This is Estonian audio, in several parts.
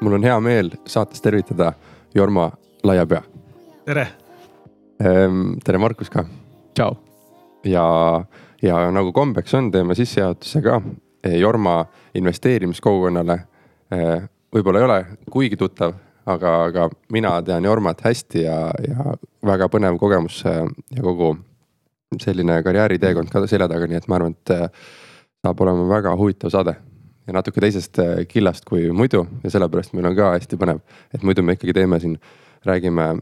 mul on hea meel saates tervitada Jorma Laiapea. tere. Ehm, tere, Markus ka. tšau. ja, ja nagu kombeks on, teeme sissejuhatuse ka eh, Jorma investeerimiskogukonnale. Eh, võib-olla ei ole kuigi tuttav, aga, aga mina tean Jormat hästi ja, ja väga põnev kogemus eh, ja kogu selline karjääriteekond ka selja taga, nii et ma arvan, et saab olema väga huvitav saade ja natuke teisest äh, killast kui muidu ja sellepärast meil on ka hästi põnev, et muidu me ikkagi teeme siin, räägime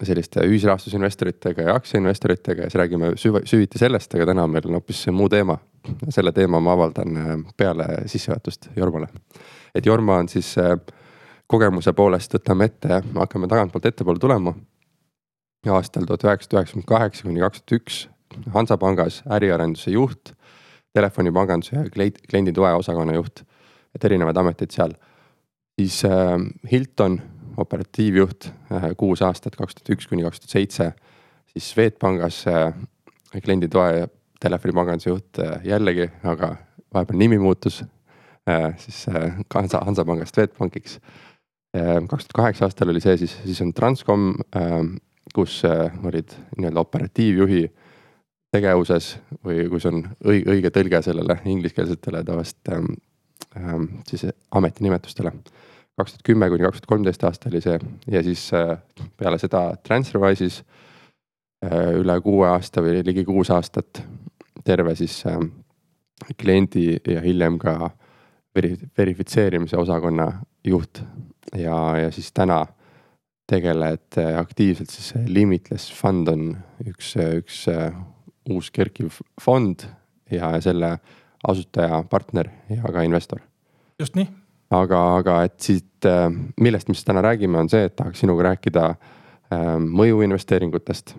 selliste ühisrahastusinvestoritega ja aktsiainvestoritega ja siis räägime süv-, süviti sellest, aga täna meil on hoopis muu teema. selle teema ma avaldan äh, peale sissejuhatust Jormale. et Jorma on siis äh, kogemuse poolest võtame ette, hakkame tagantpoolt ettepoole tulema. aastal tuhat üheksasada üheksakümmend kaheksa kuni kaks tuhat üks Hansapangas äriarenduse juht telefonipanganduse ja klienditoe osakonna juht, et erinevaid ameteid seal. siis äh, Hilton operatiivjuht äh, kuus aastat, kaks tuhat üks kuni kaks tuhat seitse. siis Swedbankis äh, klienditoe telefonipanganduse juht äh, jällegi, aga vahepeal nimi muutus siis Hansa, Hansapangast Swedbankiks kaks tuhat kaheksa aastal oli see siis, siis on Transcom äh,, kus olid nii-öelda operatiivjuhi tegevuses või kui see on õige, õige tõlge sellele ingliskeelsetele tavaliselt ähm, ähm, siis ametinimetustele. kaks tuhat kümme kuni kaks tuhat kolmteist aasta oli see ja siis äh, peale seda Transferwise'is äh, üle kuue aasta või ligi kuus aastat terve siis äh, kliendi ja hiljem ka veri-, verifitseerimise osakonna juht ja, ja siis täna tegeled äh, aktiivselt siis Limitless Fund on üks, üks äh, uus kerkiv fond ja selle asutaja, partner ja ka investor. just nii. aga, aga et siit, äh, millest me siis täna räägime, on see, et tahaks sinuga rääkida äh, mõjuinvesteeringutest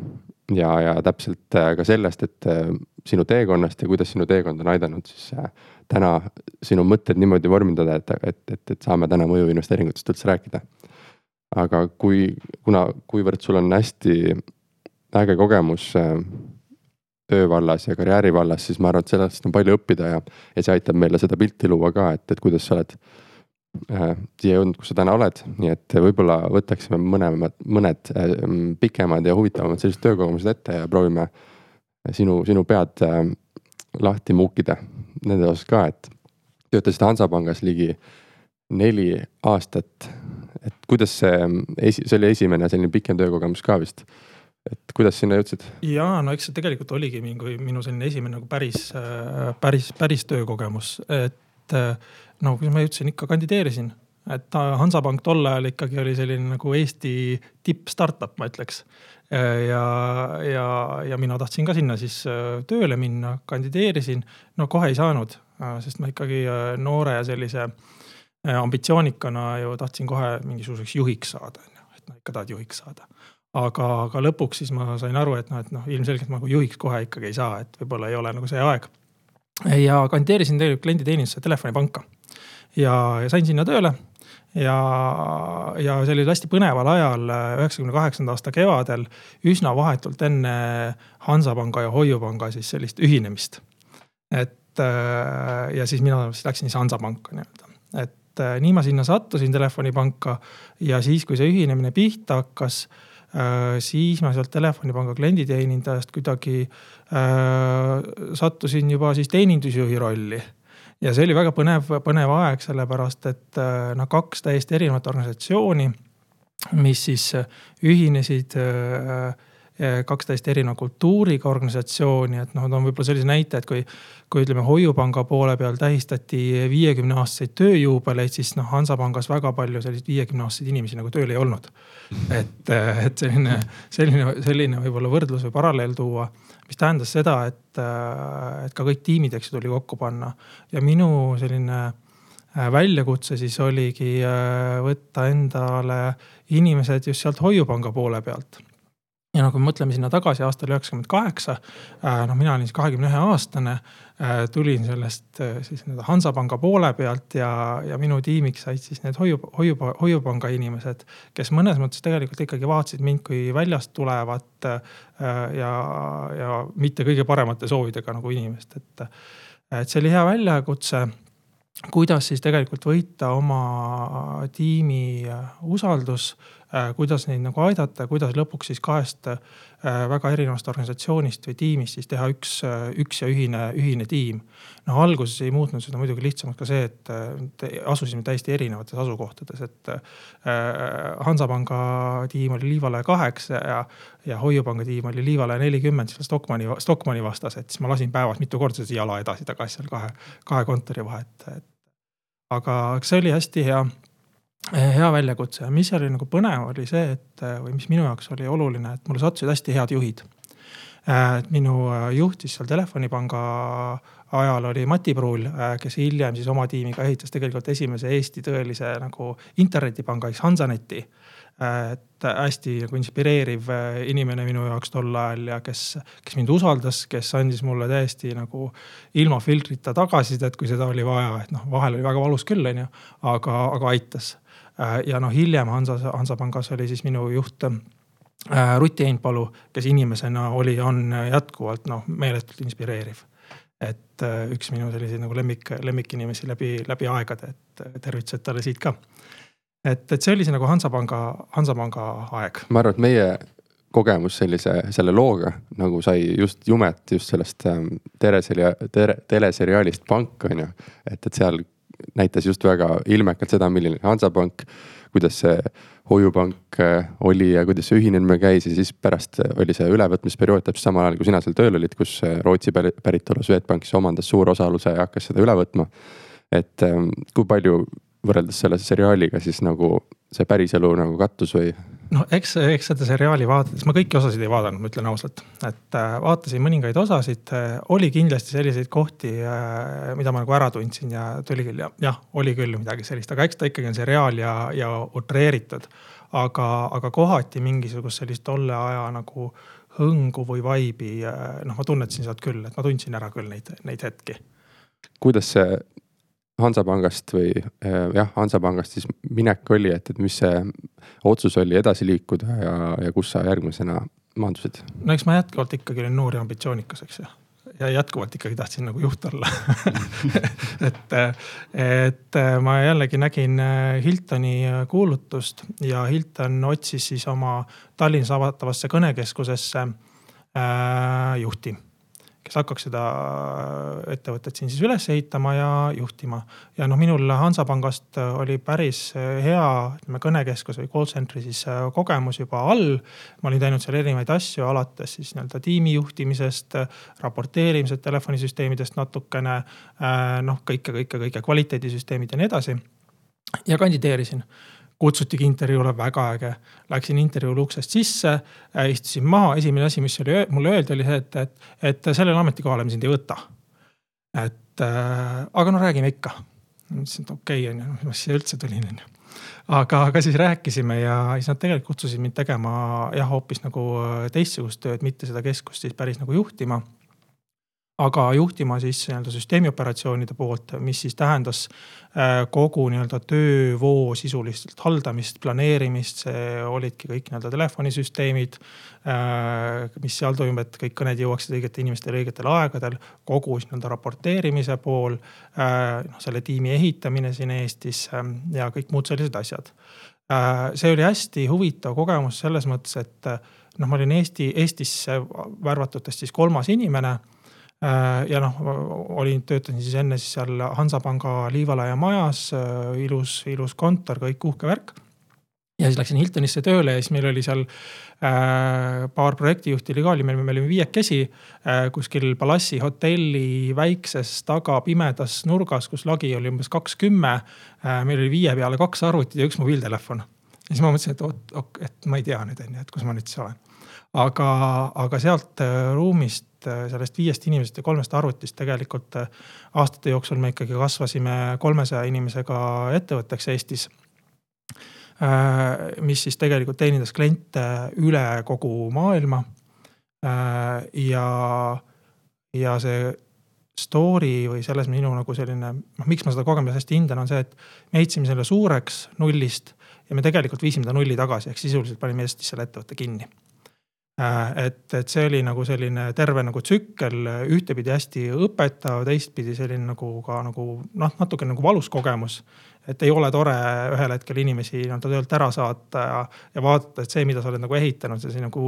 ja, ja täpselt äh, ka sellest, et sinu teekonnast ja kuidas sinu teekond on aidanud siis täna sinu mõtted niimoodi vormindada, et, et, et, et saame täna mõjuinvesteeringutest üldse rääkida. aga kui, kuna, kuivõrd sul on hästi äge kogemus töö vallas ja karjääri vallas, siis ma arvan, et sellest on palju õppida ja, ja see aitab meile seda pilti luua ka, et, et kuidas sa oled äh, siia jõudnud, kus sa täna oled, nii et võib-olla võtaksime mõlemad, mõned äh, pikemad ja huvitavamad sellised töökogemused ette ja proovime sinu, sinu pead äh, lahti muukida nende osas ka, et töötasid Hansapangas ligi neli aastat. et kuidas see see oli esimene selline pikem töökogemus ka vist et kuidas sinna jõudsid? ja no eks see tegelikult oligi mingi minu selline esimene nagu päris, äh, päris, päris töökogemus, et äh, no kuidas ma jõudsin, ikka kandideerisin. et Hansapank tol ajal ikkagi oli selline nagu Eesti tipp startup, ma ütleks. Äh, ja, ja, ja mina tahtsin ka sinna siis tööle minna, kandideerisin. no kohe ei saanud, sest ma ikkagi noore sellise ambitsioonikana ju tahtsin kohe mingisuguseks juhiks saada, on ju, et noh ikka tahad juhiks saada aga, aga lõpuks siis ma sain aru, et noh, et noh, ilmselgelt ma nagu juhiks kohe ikkagi ei saa, et võib-olla ei ole nagu see aeg. ja kandideerisin tegelikult klienditeenistusse Telefonipanka ja, ja sain sinna tööle. ja, ja oli hästi põneval ajal, üheksakümne kaheksanda aasta kevadel, üsna vahetult enne Hansapanga ja Hoiupanga siis sellist ühinemist. et ja siis mina siis läksin siis Hansapanka nii-öelda, et nii ma sinna sattusin Telefonipanka ja siis, kui see ühinemine pihta hakkas Äh, siis ma sealt Telefonipanga klienditeenindajast kuidagi äh, sattusin juba siis teenindusjuhi rolli. ja see oli väga põnev, põnev aeg, sellepärast et äh, noh, kaks täiesti erinevat organisatsiooni, mis siis ühinesid äh, kaks täiesti erineva kultuuriga organisatsiooni, et noh, toon võib-olla sellise näite, et kui, kui ütleme, Hoiupanga poole peal tähistati viiekümne aastaseid tööjuubeleid, siis noh, Hansapangas väga palju selliseid viiekümne aastaseid inimesi nagu tööl ei olnud. et, et selline, selline, selline võib-olla võrdlus või paralleel tuua, mis tähendas seda, et, et ka kõik tiimid, eks ju, tuli kokku panna ja minu selline väljakutse siis oligi võtta endale inimesed just sealt Hoiupanga poole pealt ja noh, kui me mõtleme sinna tagasi aastale üheksakümmend kaheksa, äh, noh, mina olin siis kahekümne ühe aastane. Äh, tulin sellest äh, siis nii-öelda Hansapanga poole pealt ja, ja minu tiimiks said siis need hoiu, hoiu, hoiupanga inimesed. kes mõnes mõttes tegelikult ikkagi vaatasid mind kui väljast tulevat ja, ja mitte kõige paremate soovidega nagu inimest, et. et see oli hea väljakutse kuidas siis tegelikult võita oma tiimi usaldus, kuidas neid nagu aidata, kuidas lõpuks siis kahest väga erinevast organisatsioonist või tiimist siis teha üks, üks ja ühine, ühine tiim. noh, alguses ei muutnud seda muidugi lihtsamalt ka see, et asusime täiesti erinevates asukohtades, et Hansapanga tiim oli Liivalaia kaheksa ja, ja Hoiupanga tiim oli Liivalaia nelikümmend seal Stockmanni, Stockmanni vastas, et siis ma lasin päevas mitu korda seda jala edasi-tagasi seal kahe, kahe kontori vahet, et aga see oli hästi hea, hea väljakutse ja mis oli nagu põnev, oli see, et või mis minu jaoks oli oluline, et mulle sattusid hästi head juhid. et minu juht siis seal Telefonipanga ajal oli Mati Pruul, kes hiljem siis oma tiimiga ehitas tegelikult esimese Eesti tõelise nagu internetipanga ehk Hansaneti et hästi nagu inspireeriv inimene minu jaoks tol ajal ja kes, kes mind usaldas, kes andis mulle täiesti nagu ilma filtrita tagasisidet, kui seda oli vaja, et noh, vahel oli väga valus küll, onju, aga, aga aitas. Äh, ja noh, hiljem Hansa, Hansapangas oli siis minu juht äh, Ruti Einpalu, kes inimesena oli, on jätkuvalt noh, meeletult inspireeriv et üks minu selliseid nagu lemmik, lemmikinimesi läbi, läbi aegade, et tervitused talle siit ka et, et see oli see nagu Hansapanga, Hansapanga aeg. ma arvan, et meie kogemus sellise, selle looga nagu sai just jumet just sellest ähm, teleseria-, tere, teleseriaalist Pank on ju. et, et seal näitas just väga ilmekalt seda, milline Hansapank, kuidas see hoiupank äh, oli ja kuidas see ühinemine käis ja siis pärast oli see ülevõtmisperiood täpselt samal ajal, kui sina seal tööl olid, kus äh, Rootsi päritolu Swedbank siis omandas suure osaluse ja hakkas seda üle võtma. et ähm, kui palju võrreldes selle seriaaliga siis nagu see päriselu nagu kattus või? No eks, eks seda seriaali vaadates, ma kõiki osasid ei vaadanud, ma ütlen ausalt, et äh, vaatasin mõningaid osasid äh,. oli kindlasti selliseid kohti äh,, mida ma nagu ära tundsin ja tuli küll jah, jah, oli küll midagi sellist, aga eks ta ikkagi on seriaal ja, ja utreeritud. aga, aga kohati mingisugust sellist tolle aja nagu hõngu või vaibi, noh, ma tunnetasin sealt küll, et ma tundsin ära küll neid, neid hetki. kuidas see Hansapangast või äh, jah, Hansapangast siis minek oli, et, et mis see otsus oli edasi liikuda ja, ja kus sa järgmisena maandusid? no eks ma jätkuvalt ikkagi olin noor ja ambitsioonikas, eks ju. Ja jätkuvalt ikkagi tahtsin nagu juht olla. Et, et ma jällegi nägin Hiltoni kuulutust ja Hilton otsis siis oma Tallinnas avatavasse kõnekeskusesse äh, juhti kes hakkaks seda ettevõtet siin siis üles ehitama ja juhtima. ja noh, minul Hansapangast oli päris hea, ütleme kõnekeskus või call center'i siis äh, kogemus juba all. ma olin teinud seal erinevaid asju, alates siis nii-öelda tiimi juhtimisest, raporteerimised telefonisüsteemidest natukene. Äh, noh, kõike, kõike, kõike kvaliteedisüsteemid ja nii edasi. ja kandideerisin kutsutigi intervjuule, väga äge. Läksin intervjuul uksest sisse, äh, istusin maha, esimene asi, mis oli, mulle öeldi, oli see, et, et, et sellele ametikohale me sind ei võta. et äh, aga no räägime ikka. ma ütlesin, et okei okay,, onju, ma siia üldse tulin, onju. aga, aga siis rääkisime ja siis nad tegelikult kutsusid mind tegema jah, hoopis nagu äh, teistsugust tööd, mitte seda keskust siis päris nagu juhtima aga juhtima siis nii-öelda süsteemioperatsioonide poolt, mis siis tähendas äh, kogu nii-öelda töövoo sisuliselt haldamist, planeerimist, see olidki kõik nii-öelda telefonisüsteemid. Äh, mis seal toimub, et kõik kõned jõuaksid õigete inimestele õigetel aegadel, kogu nii-öelda raporteerimise pool. Äh, noh, selle tiimi ehitamine siin Eestis ja kõik muud sellised asjad. see oli hästi huvitav kogemus selles mõttes, et noh, ma olin Eesti, Eestisse värvatutest siis kolmas inimene ja noh, olin, töötasin siis enne siis seal Hansapanga Liivalaia majas, äh, ilus, ilus kontor, kõik uhke värk. ja siis läksin Hiltonisse tööle ja siis meil oli seal äh, paar projektijuhti oli ka, olime, me olime viiekesi äh, kuskil Palassi hotelli väikses taga pimedas nurgas, kus lagi oli umbes kakskümmend äh,. meil oli viie peale kaks arvutit ja üks mobiiltelefon. ja siis ma mõtlesin, et oot, et ma ei tea nüüd on ju, et kus ma nüüd siis olen aga, aga sealt ruumist Äh, sellest viiest inimesest ja kolmest arvutist tegelikult äh, aastate jooksul me ikkagi kasvasime kolmesaja inimesega ettevõtteks Eestis. Äh, mis siis tegelikult teenindas kliente üle kogu maailma. ja, ja see story või selles minu nagu selline, noh, miks ma seda kogemust hästi hindan, on see, et me ehitasime selle suureks nullist ja me tegelikult viisime ta nulli tagasi, ehk sisuliselt panime Eestis selle ettevõtte kinni et, et see oli nagu selline terve nagu tsükkel, ühtepidi hästi õpetav, teistpidi selline nagu ka nagu noh, natuke nagu valus kogemus et ei ole tore ühel hetkel inimesi nii-öelda töölt ära saata ja, ja vaadata, et see, mida sa oled nagu ehitanud, see nagu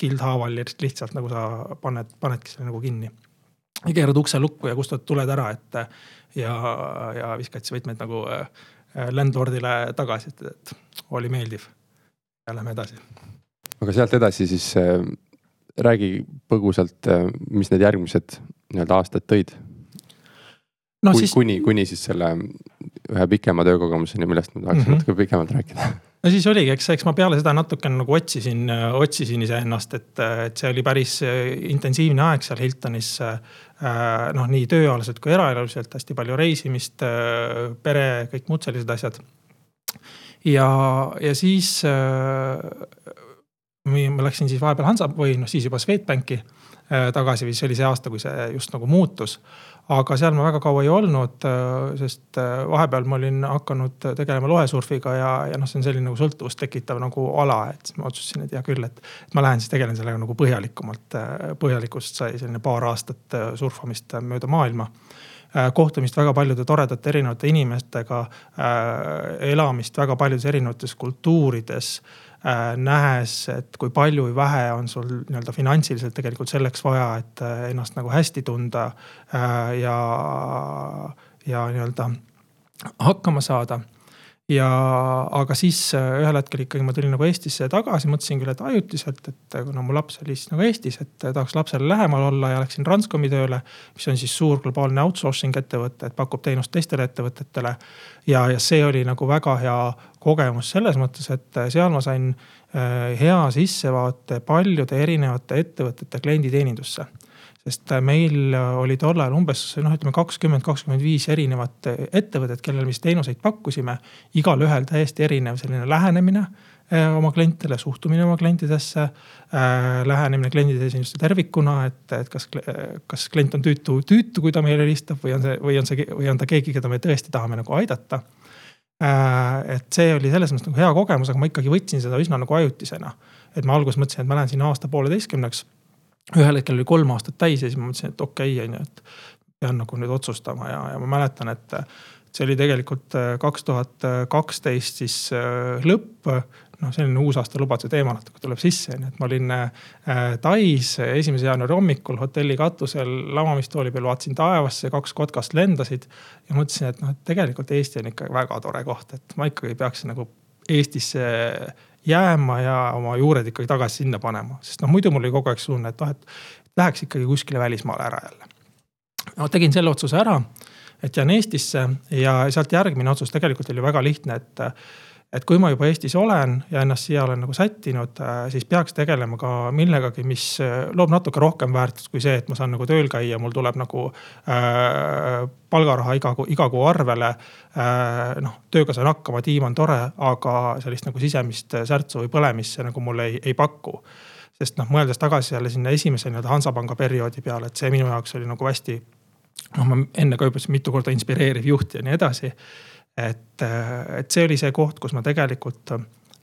kildhaaval lihtsalt nagu sa paned, panedki selle nagu kinni. ja keerad ukse lukku ja kustutad tuled ära, et ja, ja viskad siis võtmed nagu äh, landlord'ile tagasi, et, et oli meeldiv. ja lähme edasi. Aga sealt edasi siis äh, räägi põgusalt äh,, mis need järgmised nii-öelda aastad tõid no,? Kui, siis... kuni, kuni siis selle ühe pikema töökogemuseni, millest ma tahaks mm -hmm. natuke pikemalt rääkida. no siis oligi, eks, eks ma peale seda natukene nagu otsisin, otsisin iseennast, et, et see oli päris intensiivne aeg seal Hiltonis. noh, nii tööalaselt kui eraeluliselt hästi palju reisimist, pere, kõik muud sellised asjad. ja, ja siis ma läksin siis vahepeal Hansa või noh, siis juba Swedbanki tagasi, see oli see aasta, kui see just nagu muutus aga seal ma väga kaua ei olnud, äh, sest äh, vahepeal ma olin hakanud tegelema loesurfiga ja, ja noh, see on selline nagu sõltuvust tekitav nagu ala, et siis ma otsustasin, et hea küll, et. ma lähen siis tegelen sellega nagu põhjalikumalt, äh, põhjalikust sai selline paar aastat surfamist mööda maailma kohtumist väga paljude toredate erinevate inimestega, elamist väga paljudes erinevates kultuurides Äh, nähes, et kui palju või vähe on sul nii-öelda finantsiliselt tegelikult selleks vaja, et äh, ennast nagu hästi tunda äh, ja, ja nii-öelda hakkama saada ja, aga siis ühel hetkel ikkagi ma tulin nagu Eestisse tagasi, mõtlesin küll, et ajutiselt, et kuna mu laps oli siis nagu Eestis, et tahaks lapsele lähemal olla ja läksin Transcomi tööle. mis on siis suur globaalne outsourcing ettevõte, et pakub teenust teistele ettevõtetele. ja, ja see oli nagu väga hea kogemus selles mõttes, et seal ma sain äh, hea sissevaate paljude erinevate ettevõtete klienditeenindusse sest meil oli tol ajal umbes noh, ütleme kakskümmend, kakskümmend viis erinevat ettevõtet, kellele me siis teenuseid pakkusime. igalühel täiesti erinev selline lähenemine äh, oma klientidele, suhtumine oma klientidesse äh,. lähenemine klienditeeninduste tervikuna, et, et kas, kas klient on tüütu, tüütu, kui ta meile helistab või on see, või on see, või on ta keegi, keda me tõesti tahame nagu aidata Äh, et see oli selles mõttes nagu hea kogemus, aga ma ikkagi võtsin seda üsna nagu ajutisena. et ma alguses mõtlesin, et ma lähen sinna aasta pooleteistkümneks. Ühel hetkel oli kolm aastat täis ja siis ma mõtlesin, et okei okay,, on ju, et pean nagu nüüd otsustama ja, ja ma mäletan, et see oli tegelikult äh, kaks tuhat kaksteist siis äh, lõpp noh, selline uusaastalubaduse teema natuke tuleb sisse, onju, et ma olin äh, Tais esimese jaanuari hommikul hotelli katusel lamamistooli peal, vaatasin taevasse, kaks kotkast lendasid. ja mõtlesin, et noh, et tegelikult Eesti on ikka väga tore koht, et ma ikkagi peaksin nagu Eestisse jääma ja oma juured ikkagi tagasi sinna panema, sest noh, muidu mul oli kogu aeg tunne, et noh, et läheks ikkagi kuskile välismaale ära jälle. no tegin selle otsuse ära, et jään Eestisse ja sealt järgmine otsus tegelikult oli väga lihtne, et et kui ma juba Eestis olen ja ennast siia olen nagu sättinud, äh, siis peaks tegelema ka millegagi, mis äh, loob natuke rohkem väärtust kui see, et ma saan nagu tööl käia, mul tuleb nagu äh, palgaraha iga kuu, iga kuu arvele äh,. noh, tööga saan hakkama, tiim on tore, aga sellist nagu sisemist särtsu või põlemist see nagu mulle ei, ei paku sest noh, mõeldes tagasi jälle sinna esimese nii-öelda Hansapanga perioodi peale, et see minu jaoks oli nagu hästi. noh, ma enne ka juba ütlesin mitu korda inspireeriv juht ja nii edasi et, et see oli see koht, kus ma tegelikult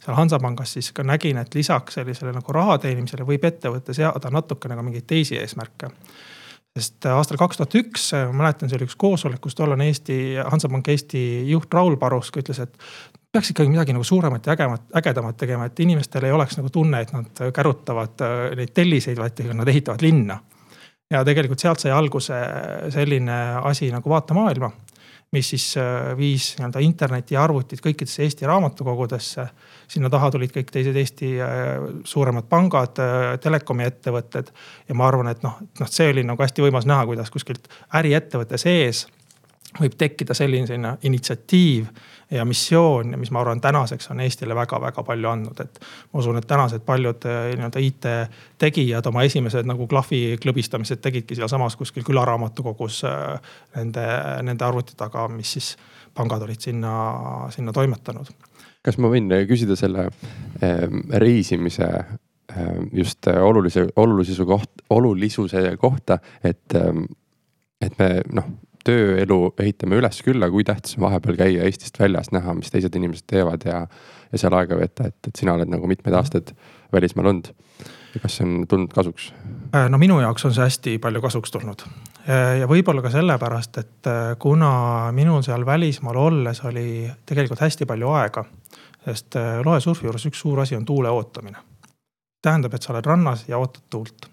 seal Hansapangas siis ka nägin, et lisaks sellisele nagu raha teenimisele võib ettevõte seada natukene ka mingeid teisi eesmärke. sest aastal kaks tuhat üks, ma mäletan, see oli üks koosolek, kus tollane Eesti, Hansapank Eesti juht Raul Parusk ütles, et peaks ikkagi midagi nagu suuremat ja ägemat, ägedamat tegema, et inimestel ei oleks nagu tunne, et nad kärutavad äh, neid telliseid, vaid nad ehitavad linna. ja tegelikult sealt sai alguse selline asi nagu Vaata maailma mis siis äh, viis nii-öelda interneti ja arvutid kõikidesse Eesti raamatukogudesse. sinna taha tulid kõik teised Eesti äh, suuremad pangad, äh, telekomi ettevõtted. ja ma arvan, et noh, noh, see oli nagu hästi võimas näha, kuidas kuskilt äriettevõtte sees võib tekkida selline initsiatiiv ja missioon, mis ma arvan, tänaseks on Eestile väga-väga palju andnud, et. ma usun, et tänased paljud eh, nii-öelda IT-tegijad oma esimesed nagu klahvi klõbistamised tegidki sealsamas kuskil külaraamatukogus eh, nende, nende arvuti taga, mis siis pangad olid sinna, sinna toimetanud. kas ma võin küsida selle ehm, reisimise ehm, just olulise, olulisuse koht, olulisuse kohta, et, ehm, et me noh tööelu ehitame üles küll, aga kui tähtis on vahepeal käia Eestist väljas, näha, mis teised inimesed teevad ja, ja seal aega veeta, et, et sina oled nagu mitmeid aastaid välismaal olnud ja kas see on tulnud kasuks? no minu jaoks on see hästi palju kasuks tulnud ja võib-olla ka sellepärast, et kuna minul seal välismaal olles oli tegelikult hästi palju aega. sest loesurfi juures üks suur asi on tuule ootamine. tähendab, et sa oled rannas ja ootad tuult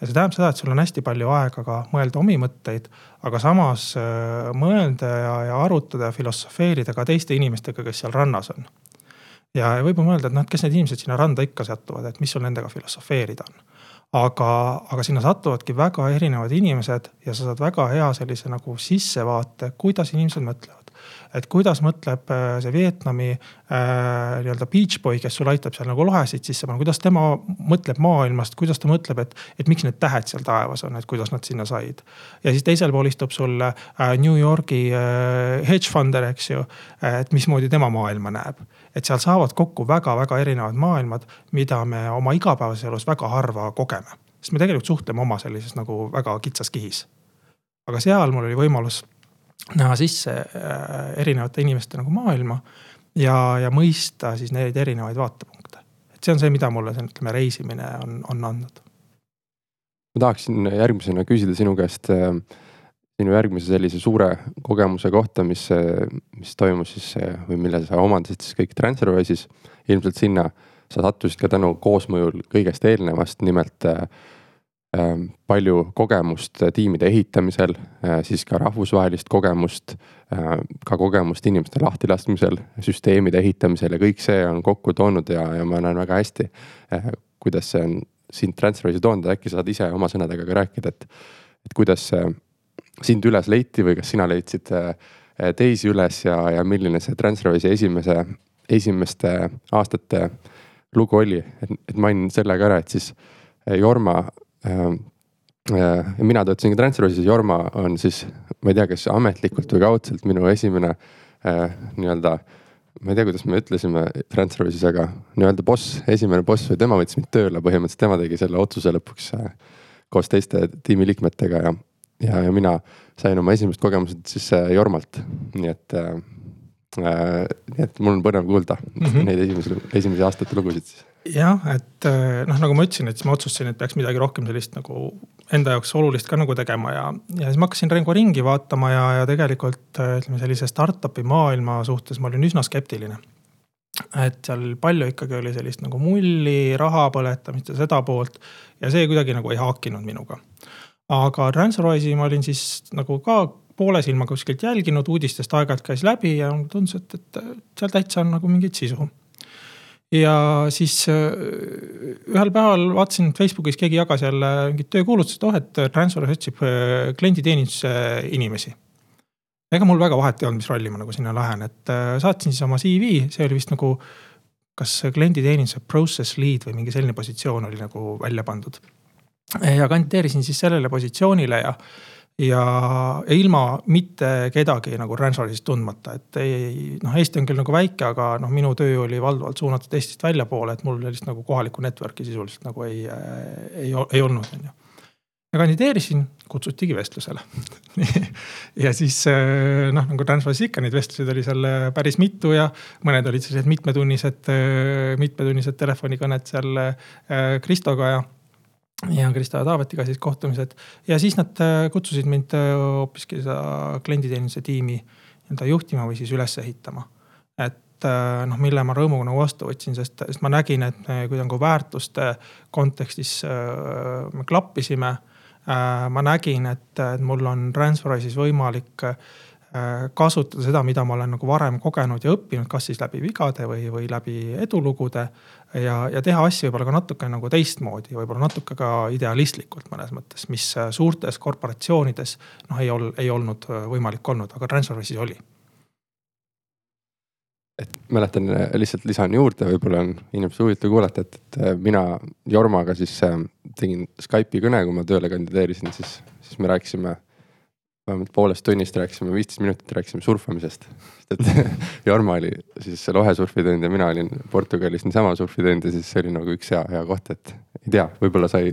ja see tähendab seda, et sul on hästi palju aega ka mõelda omi mõtteid, aga samas äh, mõelda ja, ja arutada ja filosofeerida ka teiste inimestega, kes seal rannas on. ja võib-olla mõelda, et noh, et kes need inimesed sinna randa ikka satuvad, et mis sul nendega filosofeerida on aga, aga sinna satuvadki väga erinevad inimesed ja sa saad väga hea sellise nagu sissevaate, kuidas inimesed mõtlevad et kuidas mõtleb äh, see Vietnami äh, nii-öelda beach boy, kes sul aitab seal nagu lohesid sisse panna, kuidas tema mõtleb maailmast, kuidas ta mõtleb, et, et miks need tähed seal taevas on, et kuidas nad sinna said. ja siis teisel pool istub sul äh, New Yorgi äh, hedge funder, eks ju, et mismoodi tema maailma näeb et seal saavad kokku väga-väga erinevad maailmad, mida me oma igapäevases elus väga harva kogeme. sest me tegelikult suhtleme oma sellises nagu väga kitsas kihis. aga seal mul oli võimalus näha sisse äh, erinevate inimeste nagu maailma ja, ja mõista siis neid erinevaid vaatepunkte. et see on see, mida mulle see, ütleme, reisimine on, on andnud. ma tahaksin järgmisena küsida sinu käest äh, sinu järgmise sellise suure kogemuse kohta, mis, äh, mis toimus siis või mille sa omandasid siis kõik Transferwise'is. ilmselt sinna sa sattusid ka tänu koosmõjul kõigest eelnevast, nimelt äh, palju kogemust tiimide ehitamisel, äh, siis ka rahvusvahelist kogemust, äh, ka kogemust inimeste lahtilaskmisel, süsteemide ehitamisel ja kõik see on kokku toonud ja, ja ma näen väga hästi, äh, kuidas see on sind Transferwise'i toonud, äkki saad ise oma sõnadega ka rääkida, et, et kuidas sind üles leiti või kas sina leidsid teisi üles ja, ja milline see Transferwise'i esimese, esimeste aastate lugu oli, et, et mainin selle ka ära, et siis Jorma Ehm, mina töötasin ka Transferwise'is, Jorma on siis, ma ei tea, kas ametlikult või kaudselt minu esimene äh, nii-öelda. ma ei tea, kuidas me ütlesime Transferwise'is, aga nii-öelda boss, esimene boss või tema võttis mind tööle, põhimõtteliselt tema tegi selle otsuse lõpuks äh, koos teiste tiimiliikmetega ja, ja, ja mina sain oma esimesed kogemused siis Jormalt, nii et nii et mul on põnev kuulda mm -hmm. neid esimesi, esimesi aastate lugusid siis jah, et eh, noh, nagu ma ütlesin, et siis ma otsustasin, et peaks midagi rohkem sellist nagu enda jaoks olulist ka nagu tegema ja, ja siis ma hakkasin Rengo ringi vaatama ja, ja tegelikult eh, ütleme sellise startup'i maailma suhtes ma olin üsna skeptiline. et seal palju ikkagi oli sellist nagu mulli, raha põletamist ja seda poolt ja see kuidagi nagu ei haakinud minuga. aga Transferwise'i ma olin siis nagu ka poole silmaga kuskilt jälginud, uudistest aeg-ajalt käis läbi ja tundus, et, et seal täitsa on nagu mingit sisu ja siis äh, ühel päeval vaatasin Facebookis, keegi jagas jälle mingit töökuulutust, oh, et Transfer otsib äh, klienditeeninduse inimesi. ega mul väga vahet ei olnud, mis rolli ma nagu sinna lähen, et äh, saatsin siis oma CV, see oli vist nagu. kas klienditeeninduse process lead või mingi selline positsioon oli nagu välja pandud. ja kandideerisin siis sellele positsioonile ja ja, ja ilma mitte kedagi nagu Ransoris tundmata, et ei noh, Eesti on küll nagu väike, aga noh, minu töö oli valdavalt suunatud Eestist väljapoole, et mul sellist nagu kohalikku network'i sisuliselt nagu ei, ei, ei olnud, on ju. ja kandideerisin, kutsutigi vestlusele ja siis noh, nagu Transferis ikka neid vestluseid oli seal päris mitu ja mõned olid sellised mitmetunnised, mitmetunnised telefonikõned seal Kristoga ja ja Krista Taavetiga siis kohtumised ja siis nad äh, kutsusid mind äh, hoopiski seda klienditeeninduse tiimi nii-öelda juhtima või siis üles ehitama. et äh, noh, mille ma rõõmuga nagu vastu võtsin, sest, sest ma nägin, et me kuidagi nagu väärtuste kontekstis me klappisime. ma nägin, et, et mul on Transferwise'is võimalik kasutada seda, mida ma olen nagu varem kogenud ja õppinud, kas siis läbi vigade või, või läbi edulugude ja, ja teha asju võib-olla ka natuke nagu teistmoodi, võib-olla natuke ka idealistlikult mõnes mõttes, mis äh, suurtes korporatsioonides noh, ei ol-, ei olnud äh, võimalik olnud, aga Transferwise'is oli et mäletan, äh, lihtsalt lisan juurde, võib-olla on inimestel huvitav kuulata, et, et mina Jormaga siis tegin Skype'i kõne, kui ma tööle kandideerisin, siis, siis me rääkisime vähemalt poolest tunnist rääkisime, viisteist minutit rääkisime surfamisest. Et Jarmo oli siis lohesurfitund ja mina olin Portugalis niisama surfitund ja siis see oli nagu üks hea, hea koht, et ei tea, võib-olla sai,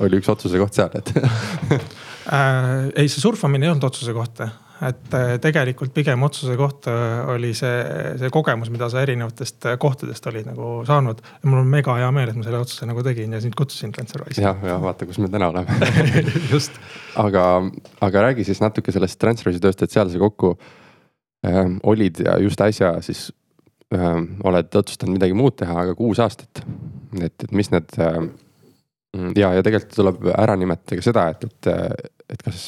oli üks otsuse koht seal, et äh, ei, see surfamine ei olnud otsuse koht. et äh, tegelikult pigem otsuse koht äh, oli see, see kogemus, mida sa erinevatest kohtadest olid nagu saanud. ja mul on mega hea meel, et ma selle otsuse nagu tegin ja sind kutsusin Transferwise'i. jah, ja vaata, kus me täna oleme just. aga, aga räägi siis natuke sellest Transferwise'i tööst, et seal sa kokku olid ja just äsja siis ähm, oled otsustanud midagi muud teha, aga kuus aastat. et, et mis need ähm, ja, ja tegelikult tuleb ära nimetada ka seda, et, et et kas,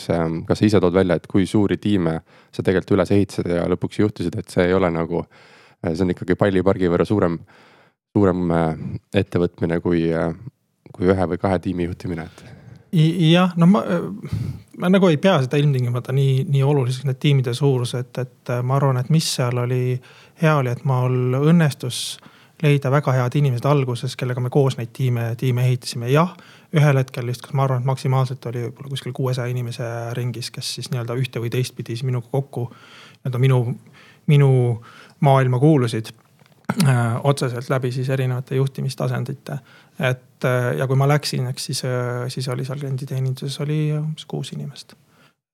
kas sa ise tood välja, et kui suuri tiime sa tegelikult üles ehitasid ja lõpuks juhtisid, et see ei ole nagu, äh, see on ikkagi pallipargi võrra suurem, suurem äh, ettevõtmine kui, äh, kui ühe või kahe tiimi juhtimine, et jah, no ma, ma nagu ei pea seda ilmtingimata nii, nii oluliseks, need tiimide suurused, et ma arvan, et mis seal oli hea oli, et mul õnnestus leida väga head inimesed alguses, kellega me koos neid tiime, tiime ehitasime, jah ühel hetkel lihtsalt, ma arvan, et maksimaalselt oli võib-olla kuskil kuuesaja inimese ringis, kes siis nii-öelda ühte või teistpidi siis minuga kokku nii-öelda minu, minu maailma kuulusid äh, otseselt läbi siis erinevate juhtimistasandite. Et äh, ja kui ma läksin, eks siis äh,, siis oli seal klienditeeninduses oli umbes kuus inimest.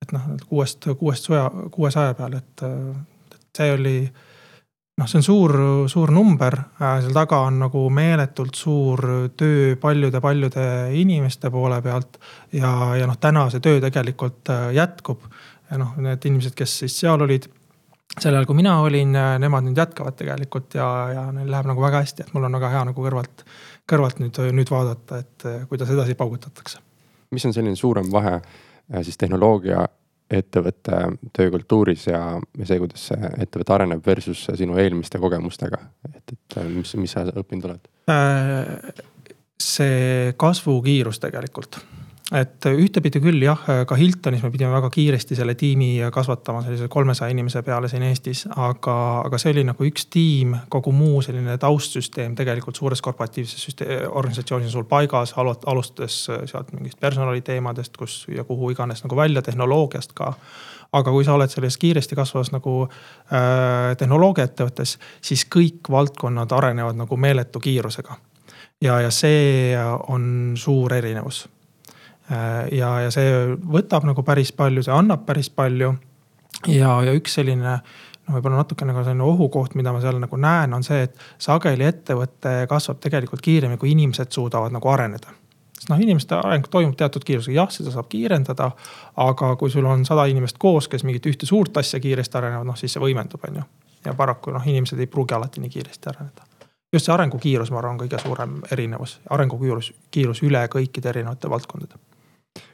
et noh, kuuest, kuuest suja, kuuesaja peale, et, äh, et see oli noh, see on suur, suur number, seal taga on nagu meeletult suur töö paljude-paljude inimeste poole pealt. ja, ja noh, täna see töö tegelikult jätkub. ja noh, need inimesed, kes siis seal olid sel ajal, kui mina olin, nemad nüüd jätkavad tegelikult ja, ja neil läheb nagu väga hästi, et mul on väga hea nagu kõrvalt, kõrvalt nüüd, nüüd vaadata, et kuidas edasi paugutatakse. mis on selline suurem vahe siis tehnoloogia ettevõtte töökultuuris ja, ja see, kuidas see ettevõte areneb versus sinu eelmiste kogemustega, et, et mis, mis sa õppinud oled? Äh, see kasvukiirus tegelikult et ühtepidi küll jah, ka Hiltonis me pidime väga kiiresti selle tiimi kasvatama sellise kolmesaja inimese peale siin Eestis. aga, aga see oli nagu üks tiim, kogu muu selline taustsüsteem tegelikult suures korporatiivses organisatsioonis on sul paigas, alustades sealt mingist personaliteemadest, kus ja kuhu iganes nagu välja, tehnoloogiast ka aga kui sa oled selles kiiresti kasvavas nagu äh, tehnoloogiaettevõttes, siis kõik valdkonnad arenevad nagu meeletu kiirusega. ja, ja see on suur erinevus ja, ja see võtab nagu päris palju, see annab päris palju. ja, ja üks selline no võib-olla natuke nagu selline ohukoht, mida ma seal nagu näen, on see, et sageli ettevõte kasvab tegelikult kiiremini, kui inimesed suudavad nagu areneda sest noh, inimeste areng toimub teatud kiirusega, jah, seda saab kiirendada. aga kui sul on sada inimest koos, kes mingit ühte suurt asja kiiresti arenevad, noh siis see võimendub, on ju. ja paraku noh, inimesed ei pruugi alati nii kiiresti areneda. just see arengukiirus, ma arvan, kõige suurem erinevus, arengukiirus, kiirus üle kõikide erinevate valdkondade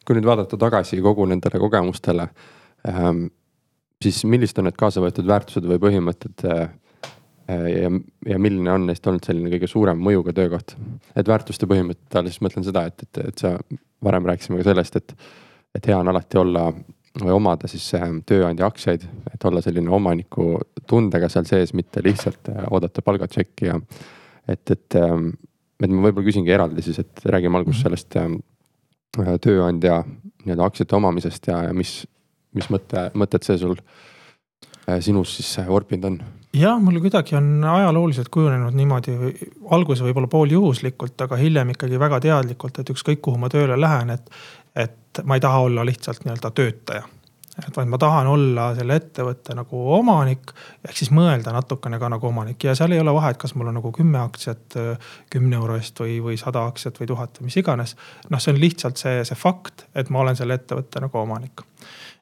kui nüüd vaadata tagasi kogu nendele kogemustele ähm,, siis millised on need kaasa võetud väärtused või põhimõtted äh,? ja, ja milline on neist olnud selline kõige suurem mõjuga töökoht? et väärtuste põhimõtete all siis mõtlen seda, et, et, et sa varem rääkisime ka sellest, et, et hea on alati olla või omada siis äh, tööandja aktsiaid, et olla selline omaniku tundega seal sees, mitte lihtsalt äh, oodata palgatšekki ja et, et ähm,, et ma võib-olla küsingi eraldi siis, et räägime alguses mhm. sellest ähm, Äh, tööandja nii-öelda aktsiate omamisest ja, ja mis, mis mõte, mõtted see sul äh, sinus siis vorpinud on? jah, mul kuidagi on ajalooliselt kujunenud niimoodi, alguses võib-olla pooljuhuslikult, aga hiljem ikkagi väga teadlikult, et ükskõik kuhu ma tööle lähen, et, et ma ei taha olla lihtsalt nii-öelda töötaja et vaid ma tahan olla selle ettevõtte nagu omanik, ehk siis mõelda natukene ka nagu omanik ja seal ei ole vahet, kas mul on nagu kümme aktsiat kümne euro eest või, või sada aktsiat või tuhat või mis iganes. noh, see on lihtsalt see, see fakt, et ma olen selle ettevõtte nagu omanik.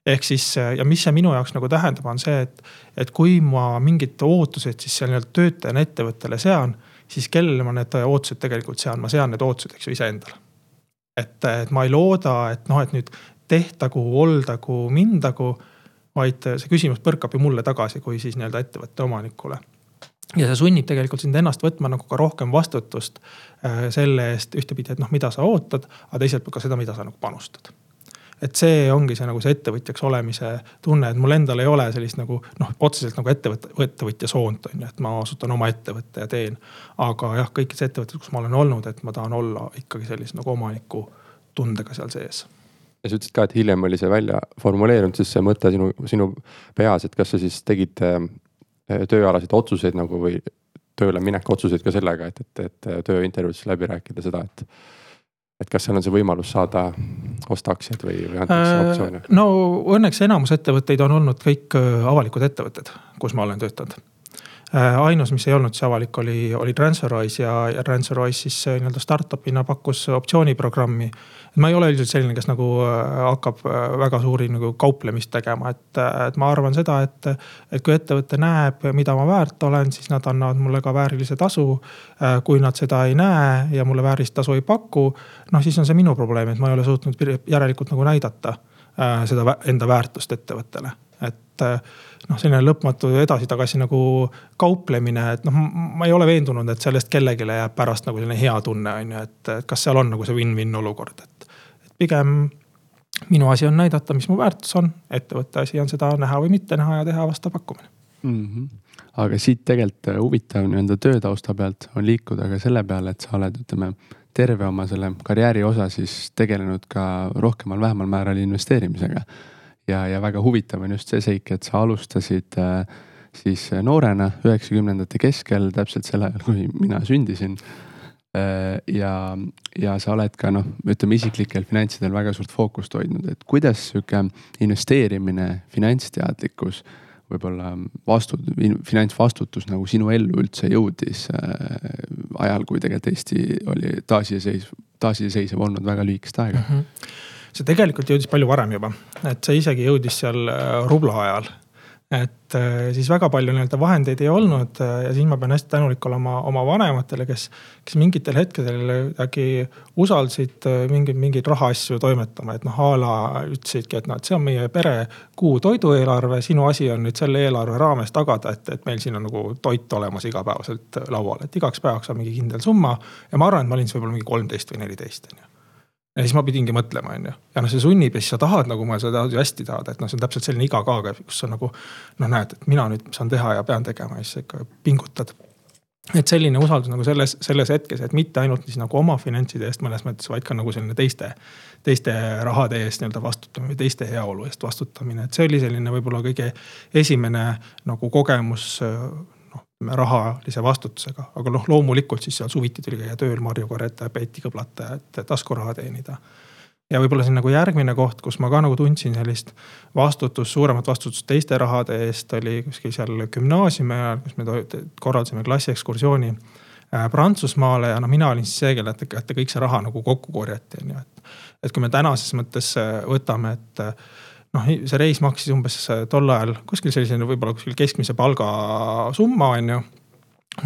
ehk siis ja mis see minu jaoks nagu tähendab, on see, et, et kui ma mingid ootused siis seal nii-öelda töötajana ettevõttele sean, siis kellele ma need ootused tegelikult sean, ma sean need ootused, eks ju, iseendale et, et ma ei looda, et noh, et nüüd tehtagu, oldagu, mindagu. vaid see küsimus põrkab ju mulle tagasi kui siis nii-öelda ettevõtte omanikule. ja see sunnib tegelikult sind ennast võtma nagu ka rohkem vastutust äh, selle eest ühtepidi, et noh, mida sa ootad, aga teiselt poolt ka seda, mida sa nagu panustad et see ongi see nagu see ettevõtjaks olemise tunne, et mul endal ei ole sellist nagu noh, otseselt nagu ettevõtte, ettevõtja soont on ju, et ma asutan oma ettevõtte ja teen. aga jah, kõikides ettevõtetes, kus ma olen olnud, et ma tahan olla ikkagi sellise nagu omaniku tundega seal sees ja sa ütlesid ka, et hiljem oli see välja formuleerunud, siis see mõte sinu, sinu peas, et kas sa siis tegid äh, tööalaseid otsuseid nagu või tööle mineku otsuseid ka sellega, et, et, et tööintervjuudes läbi rääkida seda, et. et kas seal on see võimalus saada, osta aktsiaid või, või antakse Äh, optsioone? no õnneks enamus ettevõtteid on olnud kõik äh, avalikud ettevõtted, kus ma olen töötanud. Ainus, mis ei olnud siis avalik, oli, oli Transferwise ja, ja Transferwise siis äh, nii-öelda startup'ina pakkus optsiooniprogrammi. ma ei ole üldiselt selline, kes nagu äh, hakkab äh, väga suuri nagu kauplemist tegema, et, et ma arvan seda, et. et kui ettevõte näeb, mida ma väärt olen, siis nad annavad mulle ka väärilise tasu. kui nad seda ei näe ja mulle väärilist tasu ei paku, noh siis on see minu probleem, et ma ei ole suutnud järelikult nagu näidata seda enda väärtust ettevõttele, et noh, selline lõpmatu edasi-tagasi nagu kauplemine, et noh, ma ei ole veendunud, et sellest kellelegi jääb pärast nagu selline hea tunne, on ju, et kas seal on nagu see win-win olukord, et. et pigem minu asi on näidata, mis mu väärtus on, ettevõtte asi on seda näha või mitte näha ja teha vastav pakkumine mm. -hmm aga siit tegelikult huvitav nii-öelda töötausta pealt on liikuda ka selle peale, et sa oled, ütleme terve oma selle karjääri osa siis tegelenud ka rohkemal-vähemal määral investeerimisega ja, ja väga huvitav on just see seik, et sa alustasid äh, siis noorena, üheksakümnendate keskel, täpselt sel ajal, kui mina sündisin äh,. ja, ja sa oled ka noh, ütleme isiklikel finantsidel väga suurt fookust hoidnud, et kuidas sihuke investeerimine, finantsteadlikkus võib-olla vastu, finantsvastutus nagu sinu ellu üldse jõudis äh, ajal, kui tegelikult Eesti oli taasiseseisv, taasiseseisev olnud väga lühikest aega mm. -hmm see tegelikult jõudis palju varem juba, et see isegi jõudis seal äh, rubla ajal. et äh, siis väga palju nii-öelda vahendeid ei olnud äh, ja siin ma pean hästi tänulik olema oma vanematele, kes, kes mingitel hetkedel äkki usaldasid mingeid, mingeid rahaasju toimetama, et noh a la ütlesidki, et noh, et see on meie pere kuu toidueelarve, sinu asi on nüüd selle eelarve raames tagada, et, et meil siin on nagu toit olemas igapäevaselt laual, et igaks päevaks on mingi kindel summa. ja ma arvan, et ma olin siis võib-olla mingi kolmteist või neliteist on ju ja siis ma pidingi mõtlema, on ju. ja noh, see sunnib ja siis sa tahad nagu ma seda ju hästi tahad, et noh, see on täpselt selline iga ka, kus sa nagu. noh, näed, et mina nüüd saan teha ja pean tegema ja siis sa ikka pingutad. et selline usaldus nagu selles, selles hetkes, et mitte ainult siis nagu oma finantside eest mõnes mõttes, vaid ka nagu selline teiste. teiste rahade eest nii-öelda vastutamine, teiste heaolu eest vastutamine, et see oli selline võib-olla kõige esimene nagu kogemus rahalise vastutusega, aga noh, loomulikult siis seal suviti tuli käia tööl marju korjata ja peeti kõblata, et taskuraha teenida. ja võib-olla siin nagu järgmine koht, kus ma ka nagu tundsin sellist vastutust, suuremat vastutust teiste rahade eest, oli kuskil seal gümnaasiumi ajal, kus me korraldasime klassiekskursiooni äh, Prantsusmaale ja no mina olin siis see, kelle kätte kõik see raha nagu kokku korjati, on ju, et. et kui me tänases mõttes äh, võtame, et noh, see reis maksis umbes tol ajal kuskil selline võib-olla kuskil keskmise palga summa on ju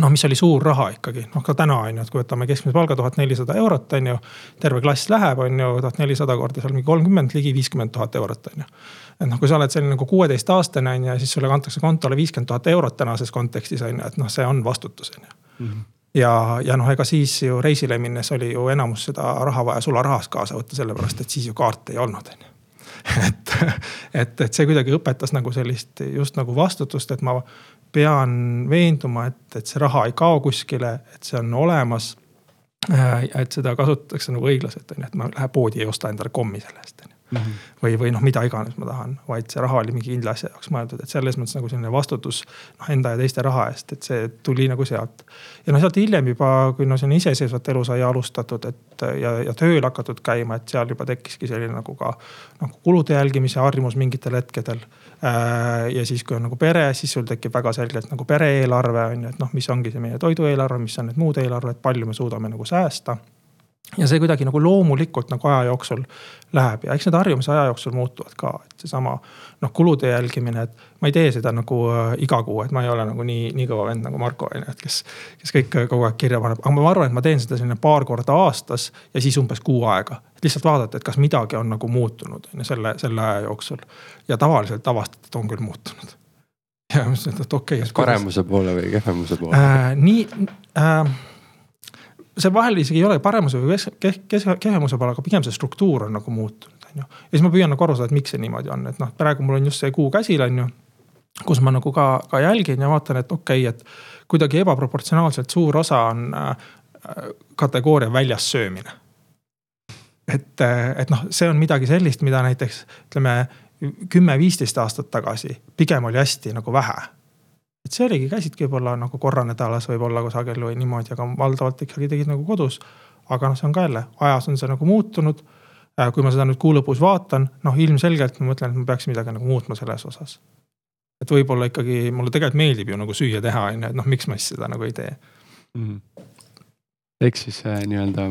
noh, mis oli suur raha ikkagi, noh ka täna on ju, et kui võtame keskmise palga tuhat nelisada eurot, on ju. terve klass läheb, on ju, tuhat nelisada korda seal mingi kolmkümmend, ligi viiskümmend tuhat eurot, on ju. et noh, kui sa oled selline nagu kuueteistaastane on ju, siis sulle kantakse kontole viiskümmend tuhat eurot tänases kontekstis on ju, et noh, see on vastutus on ju. -hmm ja, ja noh, ega siis ju reisile minnes oli ju enamus seda raha vaja sularahas kaasa võtta, sellepärast et siis ju kaarte ei olnud, on ju et, et, et see kuidagi õpetas nagu sellist just nagu vastutust, et ma pean veenduma, et, et see raha ei kao kuskile, et see on olemas. Äh, et seda kasutatakse nagu õiglaselt, on ju, et ma lähen poodi ei osta endale kommi selle eest, on ju mm. -hmm. või, või noh, mida iganes ma tahan, vaid see raha oli mingi kindla asja jaoks mõeldud, et selles mõttes nagu selline vastutus noh, enda ja teiste raha eest, et see tuli nagu sealt. ja noh, sealt hiljem juba, kui noh, selline iseseisvat elu sai alustatud, et ja, ja tööl hakatud käima, et seal juba tekkiski selline nagu ka noh, kulude jälgimise harjumus mingitel hetkedel äh, ja siis, kui on nagu pere, siis sul tekib väga selgelt nagu pere-eelarve on ju, et noh, mis ongi see meie toidueelarve, mis on need muud eelarved, palju me suudame nagu säästa ja see kuidagi nagu loomulikult nagu aja jooksul läheb ja eks need harjumused aja jooksul muutuvad ka, et seesama noh, kulude jälgimine, et ma ei tee seda nagu äh, iga kuu, et ma ei ole nagu nii, nii kõva vend nagu Marko on ju, et kes, kes kõik kogu aeg kirja paneb, aga ma arvan, et ma teen seda selline paar korda aastas ja siis umbes kuu aega. et lihtsalt vaadata, et kas midagi on nagu muutunud on ju selle, selle aja jooksul ja tavaliselt avastad, et on küll muutunud. ja ma mõtlesin, et okei okay,. paremuse poole või kehvemuse poole äh,? nii äh, see vahel isegi ei ole paremuse või kehvemuse peale, aga pigem see struktuur on nagu muutunud, on ju. ja siis ma püüan nagu aru saada, et miks see niimoodi on, et noh, praegu mul on just see kuu käsil, on ju. kus ma nagu ka, ka jälgin ja vaatan, et okei okay,, et kuidagi ebaproportsionaalselt suur osa on äh, kategooria väljas söömine. et, äh, et noh, see on midagi sellist, mida näiteks ütleme kümme-viisteist aastat tagasi pigem oli hästi nagu vähe et see oligi, käisidki võib-olla nagu korra nädalas võib-olla kusagil või niimoodi, aga valdavalt ikkagi tegid nagu kodus. aga noh, see on ka jälle, ajas on see nagu muutunud. kui ma seda nüüd kuu lõpus vaatan, noh ilmselgelt ma mõtlen, et ma peaks midagi nagu muutma selles osas. et võib-olla ikkagi mulle tegelikult meeldib ju nagu süüa teha, on ju, et noh, miks ma siis seda nagu ei tee mm. -hmm ehk siis äh, nii-öelda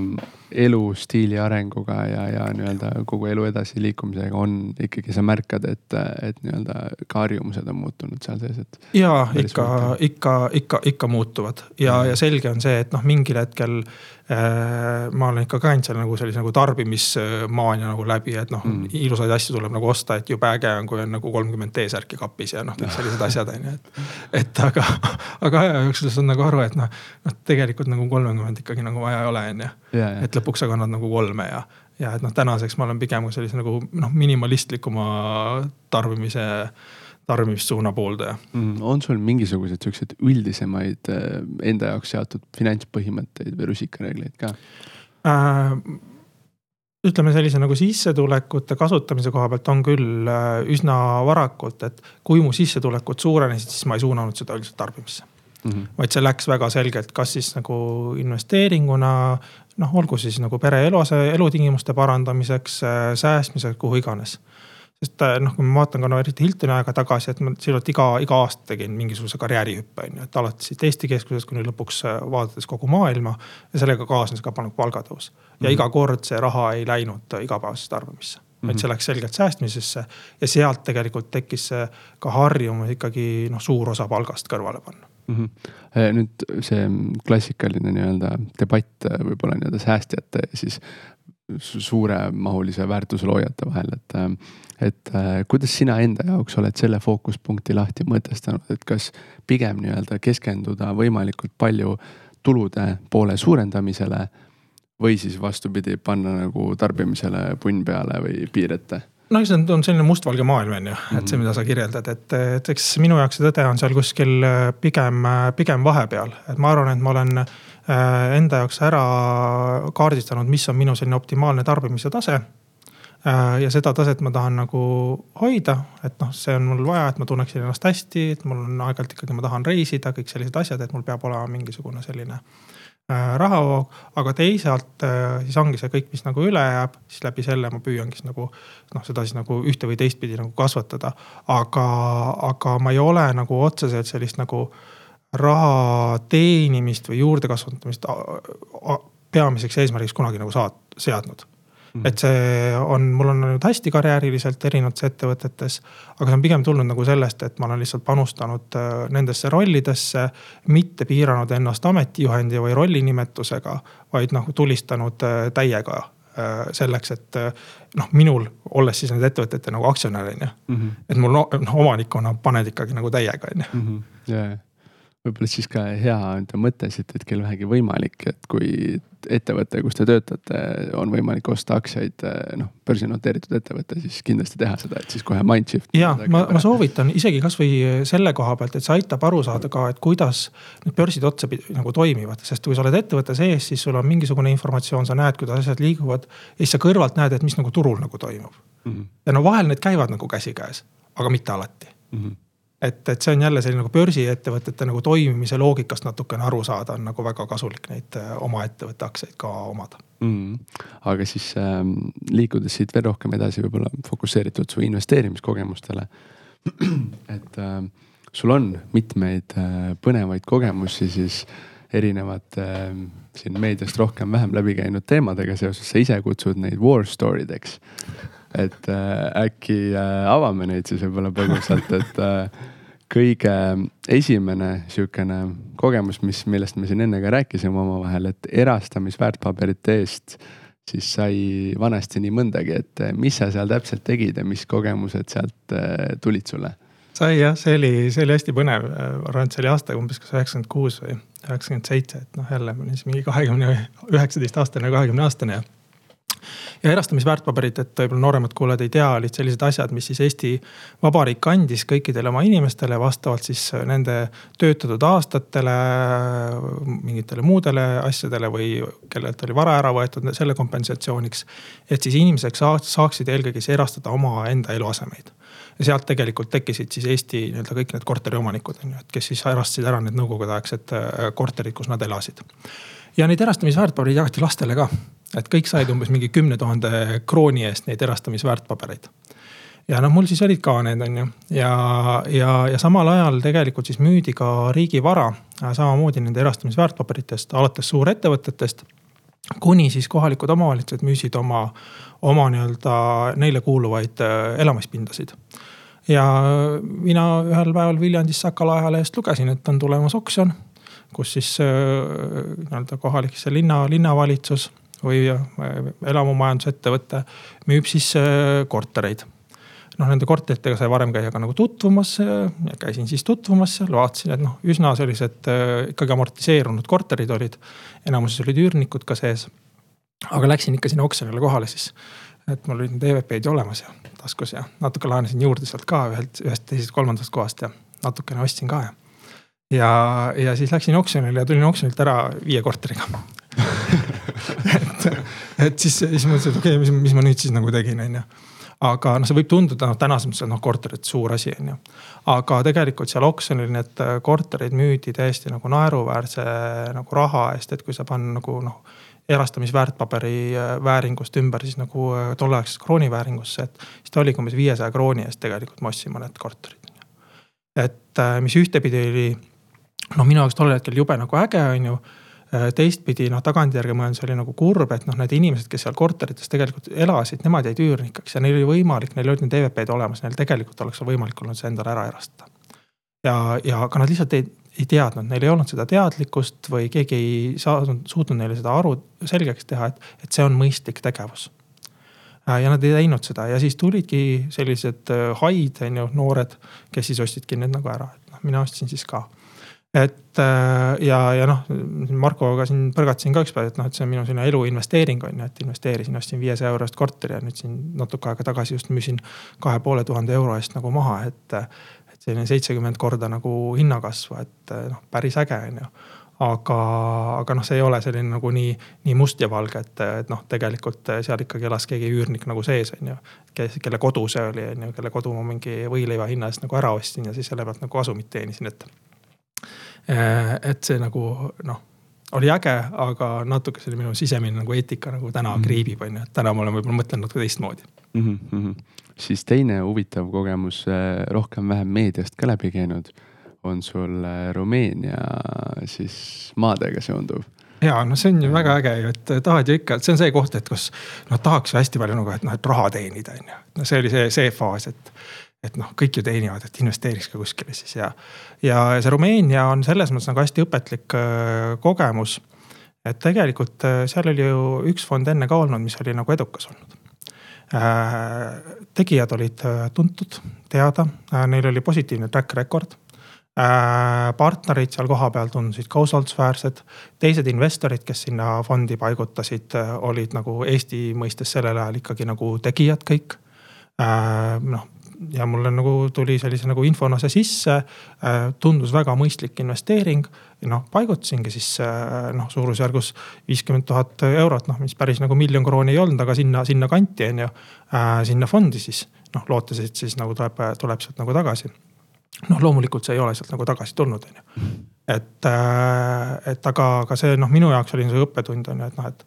elustiili arenguga ja, ja nii-öelda kogu elu edasiliikumisega on ikkagi, sa märkad, et, et nii-öelda ka harjumused on muutunud seal sees, et. ja ikka, ikka, ikka, ikka muutuvad ja, ja selge on see, et noh, mingil hetkel ma olen ikka käinud seal nagu sellise nagu tarbimismaania nagu läbi, et noh mm., ilusaid asju tuleb nagu osta, et jube äge on, kui on nagu kolmkümmend T-särki kapis ja noh, kõik sellised asjad on ju, et. et aga, aga aja jooksul saad nagu aru, et noh, noh tegelikult nagu kolmekümmend ikkagi nagu vaja ei ole, on ju. et lõpuks sa kannad nagu kolme ja, ja et noh, tänaseks ma olen pigem sellise nagu noh, minimalistlikuma tarbimise tarbimissuuna pooldaja mm,. on sul mingisuguseid siukseid üldisemaid äh, enda jaoks seatud finantspõhimõtteid või rusikareegleid ka äh,? ütleme sellise nagu sissetulekute kasutamise koha pealt on küll äh, üsna varakult, et kui mu sissetulekud suurenesid, siis ma ei suunanud seda üldiselt tarbimisse mm. -hmm. vaid see läks väga selgelt, kas siis nagu investeeringuna, noh, olgu siis nagu pere eluse, elutingimuste parandamiseks, äh, säästmiseks, kuhu iganes sest äh, noh, kui ma vaatan ka no eriti Hiltoni aega tagasi, et ma sisuliselt iga, iga aasta tegin mingisuguse karjäärihüppe on ju, et alates siit Eesti keskusest kuni lõpuks äh, vaadates kogu maailma. ja sellega kaasnes ka palgatõus ja mm -hmm. iga kord see raha ei läinud igapäevasesse tarbimisse mm, -hmm. vaid see läks selgelt säästmisesse ja sealt tegelikult tekkis see ka harjumus ikkagi noh, suur osa palgast kõrvale panna mm. -hmm. nüüd see klassikaline nii-öelda debatt võib-olla nii-öelda säästjate siis suuremahulise väärtusloojate vahel, et et äh, kuidas sina enda jaoks oled selle fookuspunkti lahti mõtestanud, et kas pigem nii-öelda keskenduda võimalikult palju tulude poole suurendamisele või siis vastupidi, panna nagu tarbimisele punn peale või piir ette? no eks see on selline mustvalge maailm on ju, et see, mida sa kirjeldad, et, et eks minu jaoks see tõde on seal kuskil äh, pigem, äh, pigem vahepeal, et ma arvan, et ma olen enda jaoks ära kaardistanud, mis on minu selline optimaalne tarbimise tase Äh, ja seda taset ma tahan nagu hoida, et noh, see on mul vaja, et ma tunneksin ennast hästi, et mul on aeg-ajalt ikkagi, ma tahan reisida, kõik sellised asjad, et mul peab olema mingisugune selline äh, rahavoog. aga teisalt äh, siis ongi see kõik, mis nagu üle jääb, siis läbi selle ma püüangi siis nagu noh, seda siis nagu ühte või teistpidi nagu kasvatada. aga, aga ma ei ole nagu otseselt sellist nagu raha teenimist või juurde kasvatamist peamiseks eesmärgiks kunagi nagu saad, seadnud Mm. et see on, mul on olnud hästi karjääriliselt erinevates ettevõtetes. aga see on pigem tulnud nagu sellest, et ma olen lihtsalt panustanud äh, nendesse rollidesse, mitte piiranud ennast ametijuhendi või rollinimetusega, vaid noh, tulistanud äh, täiega äh, selleks, et noh, minul, olles siis nende ettevõtete nagu aktsionär on ju. Mhm. et mul noh, omanikuna paned ikkagi nagu täiega on ju. Võib-olla siis ka hea enda mõte siit, et kel vähegi võimalik, et kui ettevõte, kus te töötate, on võimalik osta aktsiaid, noh, börsil noteeritud ettevõte, siis kindlasti teha seda, et siis kohe Mindshift. ja ma, ma soovitan isegi kasvõi selle koha pealt, et see aitab aru saada ka, et kuidas need börsid otsapidi nagu toimivad, sest kui sa oled ettevõtte sees, siis sul on mingisugune informatsioon, sa näed, kuidas asjad liiguvad. ja siis sa kõrvalt näed, et mis nagu turul nagu toimub mm. -hmm. ja no vahel need käivad nagu käsikäes, aga mitte alati mm. -hmm et, et see on jälle selline nagu börsiettevõtete nagu toimimise loogikast natukene aru saada, on nagu väga kasulik neid äh, oma ettevõtte aktsiaid ka omada. Mm.. aga siis äh, liikudes siit veel rohkem edasi, võib-olla fokusseeritud su investeerimiskogemustele. et äh, sul on mitmeid äh, põnevaid kogemusi siis erinevate äh, siin meediast rohkem-vähem läbi käinud teemadega seoses, sa ise kutsud neid war story deks et äh, äkki äh, avame neid siis võib-olla põgusalt, et äh, kõige esimene sihukene kogemus, mis, millest me siin enne ka rääkisime omavahel, et erastamisväärtpaberite eest siis sai vanasti nii mõndagi, et mis sa seal täpselt tegid ja mis kogemused sealt tulid sulle? sai jah, see oli, see oli hästi põnev, ma arvan, et see oli aasta umbes kas üheksakümmend kuus või üheksakümmend seitse, et noh, jälle ma olin siis mingi kahekümne, üheksateist aastane, kahekümne aastane ja ja erastamisväärtpaberid, et võib-olla nooremad kuulajad ei tea, olid sellised asjad, mis siis Eesti Vabariik andis kõikidele oma inimestele vastavalt siis nende töötatud aastatele, mingitele muudele asjadele või kellelt oli vara ära võetud selle kompensatsiooniks. et siis inimesed saaksid eelkõige siis erastada omaenda eluasemeid ja sealt tegelikult tekkisid siis Eesti nii-öelda kõik need korteriomanikud on ju, et kes siis erastasid ära need nõukogudeaegsed äh, korterid, kus nad elasid. Ja neid erastamisväärtpabereid jagati lastele ka, et kõik said umbes mingi kümne tuhande krooni eest neid erastamisväärtpabereid ja noh, mul siis olid ka need, on ju. ja, ja, ja samal ajal tegelikult siis müüdi ka riigivara äh, samamoodi nende erastamisväärtpaberitest, alates suurettevõtetest. kuni siis kohalikud omavalitsused müüsid oma, oma nii-öelda neile kuuluvaid äh, elamispindasid ja mina ühel päeval Viljandis Sakala ajalehest lugesin, et on tulemas oksjon, kus siis äh, nii-öelda kohalik see linna, linnavalitsus või äh, elamumajandusettevõte müüb siis äh, kortereid noh, nende korteritega sai varem käia ka nagu tutvumas käisin siis tutvumas seal, vaatasin, et noh, üsna sellised ikkagi amortiseerunud korterid olid. enamuses olid üürnikud ka sees. aga läksin ikka sinna oksjonile kohale siis et mul olid need EVP-d ju olemas ja taskus ja natuke laenasin juurde sealt ka ühelt, ühest teisest, kolmandast kohast ja natukene ostsin ka ja. Ja, ja siis läksin oksjonile ja tulin oksjonilt ära viie korteriga et, et siis, siis mõtlesin, et okei okay,, mis, mis ma nüüd siis nagu tegin, on ju aga noh, see võib tunduda noh, tänases mõttes, et noh, korterid suur asi on ju. aga tegelikult seal oksjonil need korterid müüdi täiesti nagu naeruväärse nagu raha eest, et kui sa panna nagu noh erastamisväärtpaberi äh, vääringust ümber siis nagu äh, tolleaegsesse kroonivääringusse, et siis ta oligi umbes viiesaja krooni eest tegelikult ma ostsin mõned korterid. et äh, mis ühtepidi oli noh, minu jaoks tollel hetkel jube nagu äge, on ju teistpidi noh, tagantjärgi mõeldes oli nagu kurb, et noh, need inimesed, kes seal korterites tegelikult elasid, nemad jäid üürnikeks ja neil oli võimalik, neil olid need EVP-d olemas, neil tegelikult oleks võimalik olnud see endale ära erastada. ja, ja aga nad lihtsalt ei, ei teadnud, neil ei olnud seda teadlikkust või keegi ei saanud, suutnud neile seda aru selgeks teha, et, et see on mõistlik tegevus. Äh, ja nad ei teinud seda ja siis tulidki sellised äh, haid, on ju, noored, kes siis ostsidki need nagu ära, et noh, mina ostsin siis ka et äh, ja, ja noh, Markoga siin põrgatasin ka ükspäev, et noh, et see on minu selline eluinvesteering on ju, et investeerisin, ostsin viiesaja euro eest korteri ja nüüd siin natuke aega tagasi just müüsin kahe poole tuhande euro eest nagu maha, et selline seitsekümmend korda nagu hinnakasvu, et noh, päris äge on ju aga, aga noh, see ei ole selline nagu nii, nii must ja valge, et, et noh, tegelikult seal ikkagi elas keegi üürnik nagu sees, on ju. kes, kelle kodu see oli, on ju, kelle kodu ma mingi võileiva hinna eest nagu ära ostsin ja siis selle pealt nagu kasumit teenisin, et. Eh, et see nagu noh, oli äge, aga natuke selline minu sisemine nagu eetika nagu täna mm -hmm. kriibib, on ju, et täna ma olen võib-olla mõtelnud natuke teistmoodi mm. -hmm siis teine huvitav kogemus, äh, rohkem-vähem meediast ka läbi käinud, on sul äh, Rumeenia siis maadega seonduv ja noh, see on ju väga äge ju, et tahad ju ikka, et see on see koht, et kus noh, tahaks ju hästi palju nagu, et noh, et raha teenida on ju. no see oli see, see faas, et, et noh, kõik ju teenivad, et investeeriks ka kuskile siis ja. ja see Rumeenia on selles mõttes nagu hästi õpetlik äh, kogemus. et tegelikult seal oli ju üks fond enne ka olnud, mis oli nagu edukas olnud Äh, tegijad olid äh, tuntud, teada, äh, neil oli positiivne track record. partnerid seal kohapeal tundusid ka usaldusväärsed. teised investorid, kes sinna fondi paigutasid, olid nagu Eesti mõistes sellel ajal ikkagi nagu tegijad kõik. noh, ja mulle nagu tuli sellise nagu infona see sisse. tundus väga mõistlik investeering noh, paigutasingi siis äh, noh, suurusjärgus viiskümmend tuhat eurot, noh, mis päris nagu miljon krooni ei olnud, aga sinna, sinna kanti on ju äh,. sinna fondi siis noh, lootes, et siis nagu tuleb, tuleb sealt nagu tagasi. noh, loomulikult see ei ole sealt nagu tagasi tulnud, on ju. et äh,, et aga, aga see noh, minu jaoks oli see õppetund on ju, et noh, et,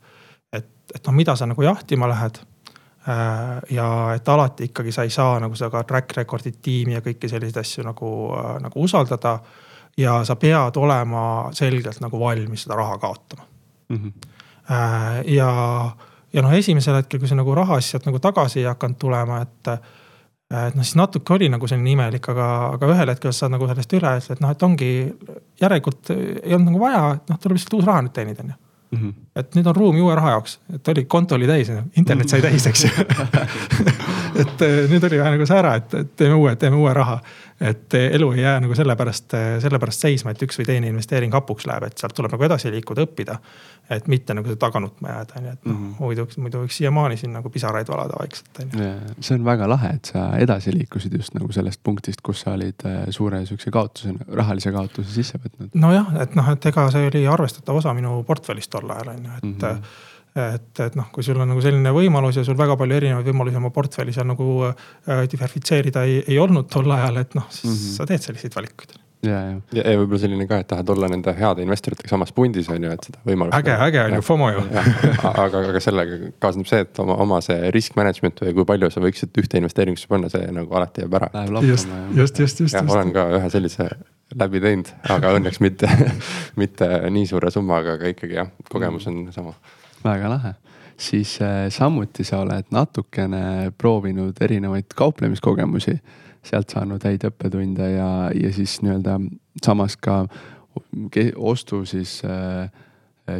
et, et noh, mida sa nagu jahtima lähed äh, ja et alati ikkagi sa ei saa nagu seda track record'it, tiimi ja kõiki selliseid asju nagu, äh, nagu usaldada ja sa pead olema selgelt nagu valmis seda raha kaotama mm. -hmm. ja, ja noh, esimesel hetkel, kui see nagu raha siis sealt nagu tagasi ei hakanud tulema, et. et noh, siis natuke oli nagu selline imelik, aga, aga ühel hetkel sa saad nagu sellest üle, et noh, et ongi järelikult ei olnud nagu vaja, et noh, tuleb lihtsalt uus raha nüüd teenida, on ju. Et nüüd on ruumi uue raha jaoks, et oli, konto oli täis, internet sai täis, eks ju et äh, nüüd oli vaja nagu säära, et teeme uue, teeme uue raha et elu ei jää nagu sellepärast, sellepärast seisma, et üks või teine investeering hapuks läheb, et sealt tuleb nagu edasi liikuda, õppida. et mitte nagu taga nutma jääda, on ju, et noh mm -hmm. muidu, muidu võiks siiamaani siin nagu pisaraid valada vaikselt, on ju. see on väga lahe, et sa edasi liikusid just nagu sellest punktist, kus sa olid äh, suure sihukese kaotuse, rahalise kaotuse sisse võtnud. nojah, et noh, et ega see oli arvestatav osa minu portfellist tol ajal on ju, et mm. -hmm et, et noh, kui sul on nagu selline võimalus ja sul väga palju erinevaid võimalusi oma portfelli seal nagu äh, diversifitseerida ei, ei olnud tol ajal, et noh, siis mm -hmm. sa teed selliseid valikuid ja, ja, ja, ja võib-olla selline ka, et tahad olla nende heade investoritega samas pundis on ju, et seda võimalust. äge, äge on ju, FOMO ju. aga, aga sellega kaasneb see, et oma, oma see risk management või kui palju sa võiksid ühte investeeringusse panna, see nagu alati jääb ära. just, just, just, just. olen ka ühe sellise läbi teinud, aga õnneks mitte mitte nii suure summaga, aga ikkagi jah, kogemus on sama. Väga lahe, siis äh, samuti sa oled natukene proovinud erinevaid kauplemiskogemusi, sealt saanud häid õppetunde ja, ja siis nii-öelda samas ka ostu siis äh,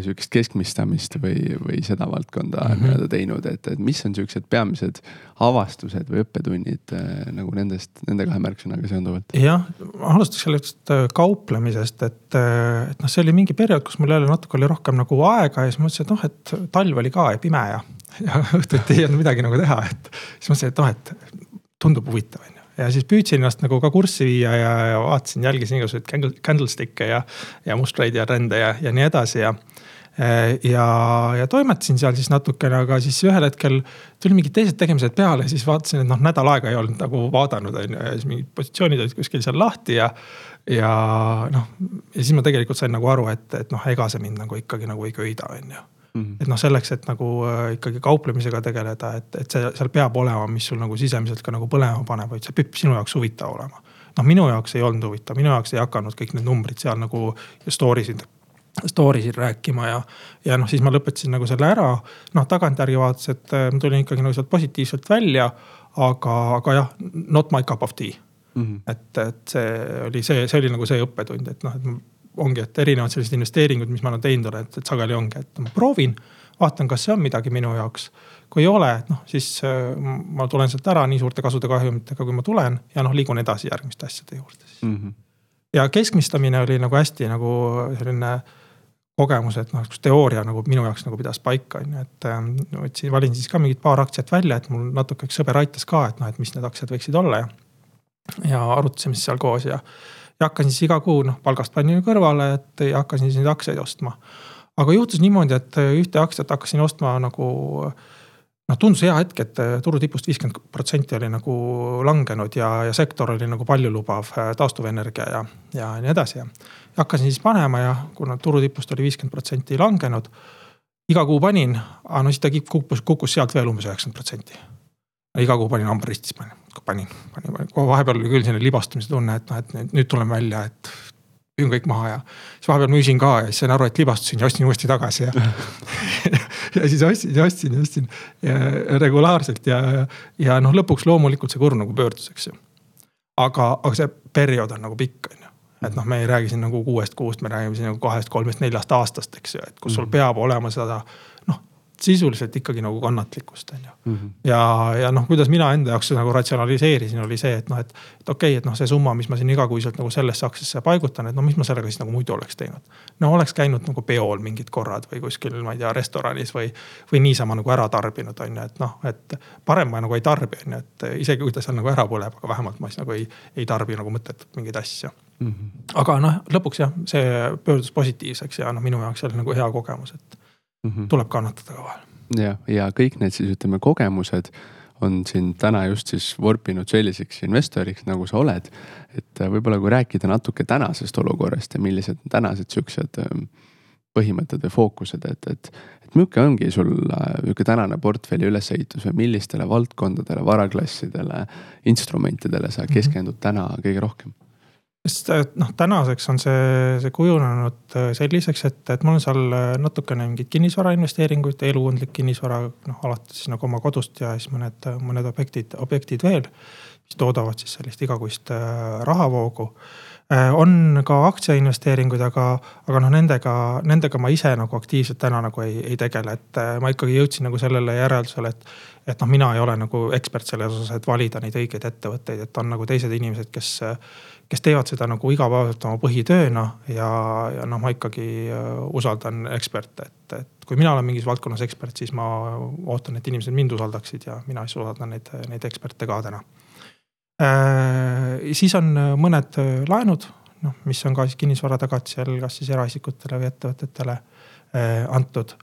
sihukest keskmistamist või, või seda valdkonda mm -hmm. nii-öelda teinud, et, et mis on sihukesed peamised avastused või õppetunnid äh, nagu nendest, nende kahe märksõnaga seonduvalt? jah, alustaks sellest äh, kauplemisest, et, et noh, see oli mingi periood, kus mul jälle natuke oli rohkem nagu aega ja siis mõtlesin, et noh, et talv oli ka ja pime ja, ja õhtuti ei olnud midagi nagu teha, et siis mõtlesin, et noh, et tundub huvitav on ju ja siis püüdsin ennast nagu ka kurssi viia ja, ja vaatasin, jälgisin igasuguseid candlestick'e ja, ja mustreid ja trende ja, ja nii edasi ja ja, ja toimetasin seal siis natukene, aga siis ühel hetkel tuli mingid teised tegemised peale, siis vaatasin, et noh, nädal aega ei olnud nagu vaadanud, on ju, ja siis mingid positsioonid olid kuskil seal lahti ja. ja noh, ja siis ma tegelikult sain nagu aru, et, et noh, ega see mind nagu ikkagi nagu ei köida, on ju -hmm. et noh, selleks, et nagu äh, ikkagi kauplemisega tegeleda, et, et see seal peab olema, mis sul nagu sisemiselt ka nagu põlema paneb, vaid see peab sinu jaoks huvitav olema. noh, minu jaoks ei olnud huvitav, minu jaoks ei hakanud kõik need numbrid seal nagu story sid story sid rääkima ja, ja noh, siis ma lõpetasin nagu selle ära. noh, tagantjärgi vaadates, et äh, ma tulin ikkagi nagu sealt positiivselt välja, aga, aga jah, not my cup of tea mm. -hmm. et, et see oli see, see oli nagu see õppetund, et noh, et ongi, et erinevad sellised investeeringud, mis ma olen teinud olen, et, sageli ongi, et ma proovin, vaatan, kas see on midagi minu jaoks. kui ei ole, et noh, siis äh, ma tulen sealt ära nii suurte kasude kahjumitega, kui ma tulen ja noh, liigun edasi järgmiste asjade juurde siis mm. -hmm. ja keskmistamine oli nagu hästi nagu selline kogemus, et noh, kus teooria nagu minu jaoks nagu pidas paika, on ju, et ähm, võtsin, valin siis ka mingid paar aktsiat välja, et mul natuke üks sõber aitas ka, et noh, et mis need aktsiad võiksid olla ja. ja arutasime siis seal koos ja ja hakkasin siis iga kuu noh, palgast panin kõrvale, et ja hakkasin siis neid aktsiaid ostma. aga juhtus niimoodi, et ühte aktsiat hakkasin ostma nagu noh, tundus hea hetk, et turu tipust viiskümmend protsenti oli nagu langenud ja, ja sektor oli nagu paljulubav, taastuvenergia ja, ja nii edasi ja. Hakkasin siis panema ja kuna turu tipust oli viiskümmend protsenti langenud, iga kuu panin, aga no siis ta kukkus, kukkus sealt veel umbes üheksakümmend protsenti. iga kuu panin hamba ristis panin panin, panin, panin, vahepeal oli küll selline libastumise tunne, et noh, et nüüd tulen välja, et müün kõik maha ja siis vahepeal müüsin ka ja siis sain aru, et libastusin ja ostsin uuesti tagasi ja ja siis ostsin ja ostsin ja ostsin ja regulaarselt ja, ja noh, lõpuks loomulikult see kurv nagu pöördus, eks ju. aga, aga see periood on nagu pikk, on ju. Et noh, me ei räägi siin nagu kuuest kuust, me räägime siin nagu kahest, kolmest, neljast aastast, eks ju, et kus sul mhm. peab olema seda sisuliselt ikkagi nagu kannatlikkust, on ju mm. -hmm. ja, ja noh, kuidas mina enda jaoks nagu ratsionaliseerisin, oli see, et noh, et, et okei okay,, et noh, see summa, mis ma siin igakuiselt nagu sellesse aktsiasse paigutan, et no mis ma sellega siis nagu muidu oleks teinud. no oleks käinud nagu peol mingid korrad või kuskil, ma ei tea, restoranis või, või niisama nagu ära tarbinud, on ju, et noh, et parem ma nagu ei tarbi, on ju, et isegi kui ta seal nagu ära põleb, aga vähemalt ma siis nagu ei, ei tarbi nagu mõttetult mingeid asju mm. -hmm. aga noh, lõpuks jah, see pöördus positiivseks ja noh, minu jaoks oli nagu hea kogemus, et mm -hmm. tuleb kannatada ka vahel. ja, ja kõik need siis ütleme kogemused on sind täna just siis vorpinud selliseks investoriks, nagu sa oled. et äh, võib-olla kui rääkida natuke tänasest olukorrast ja millised tänased siuksed ähm, põhimõtted või fookused, et, et, et milline ongi sul äh, nihuke tänane portfelli ülesehitus või millistele valdkondadele, varaklassidele, instrumentidele sa keskendud täna kõige rohkem? Sest noh, tänaseks on see, see kujunenud äh, selliseks, et, et mul on seal äh, natukene mingeid kinnisvarainvesteeringuid, elukondlik kinnisvara, noh alates nagu oma kodust ja siis mõned, mõned objektid, objektid veel. mis toodavad siis sellist igakuist äh, rahavoogu. Äh, on ka aktsiainvesteeringuid, aga, aga noh, nendega, nendega ma ise nagu aktiivselt täna nagu ei, ei tegele, et äh, ma ikkagi jõudsin nagu sellele järeldusele, et. et noh, mina ei ole nagu ekspert selles osas, et valida neid õigeid ettevõtteid, et on nagu teised inimesed, kes. Kes teevad seda nagu igapäevaselt oma põhitööna ja, ja noh, ma ikkagi äh, usaldan eksperte, et, et kui mina olen mingis valdkonnas ekspert, siis ma ootan, et inimesed mind usaldaksid ja mina siis usaldan neid, neid eksperte ka täna Äh, siis on äh, mõned äh, laenud, noh, mis on ka siis kinnisvara tagatisel, kas siis eraisikutele või ettevõtetele antud.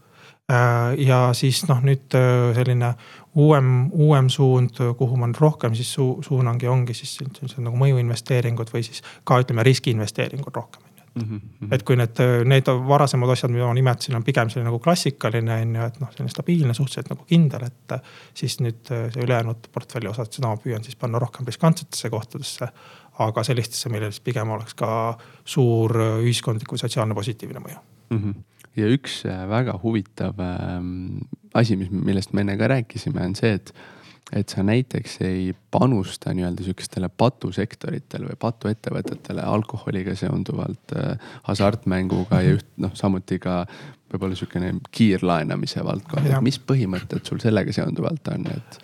Ja siis noh, nüüd selline uuem, uuem suund, kuhu ma nüüd rohkem siis su suunangi, ongi siis sellised nagu mõjuinvesteeringud või siis ka ütleme riskiinvesteeringud rohkem Mm -hmm. et kui need, need varasemad asjad, mida ma nimetasin, on pigem selline nagu klassikaline on ju, et noh, selline stabiilne, suhteliselt nagu kindel, et. siis nüüd see ülejäänud portfelli osad, seda ma püüan siis panna rohkem riskantsetesse kohtadesse. aga sellistesse, millel siis pigem oleks ka suur ühiskondlik või sotsiaalne positiivne mõju mm. -hmm ja üks äh, väga huvitav ähm, asi, mis, millest me enne ka rääkisime, on see, et et sa näiteks ei panusta nii-öelda sihukestele patusektoritele või patuettevõtetele alkoholiga seonduvalt äh,, hasartmänguga ja üht noh, samuti ka võib-olla sihukene kiirlaenamise valdkond, et mis põhimõtted sul sellega seonduvalt on, et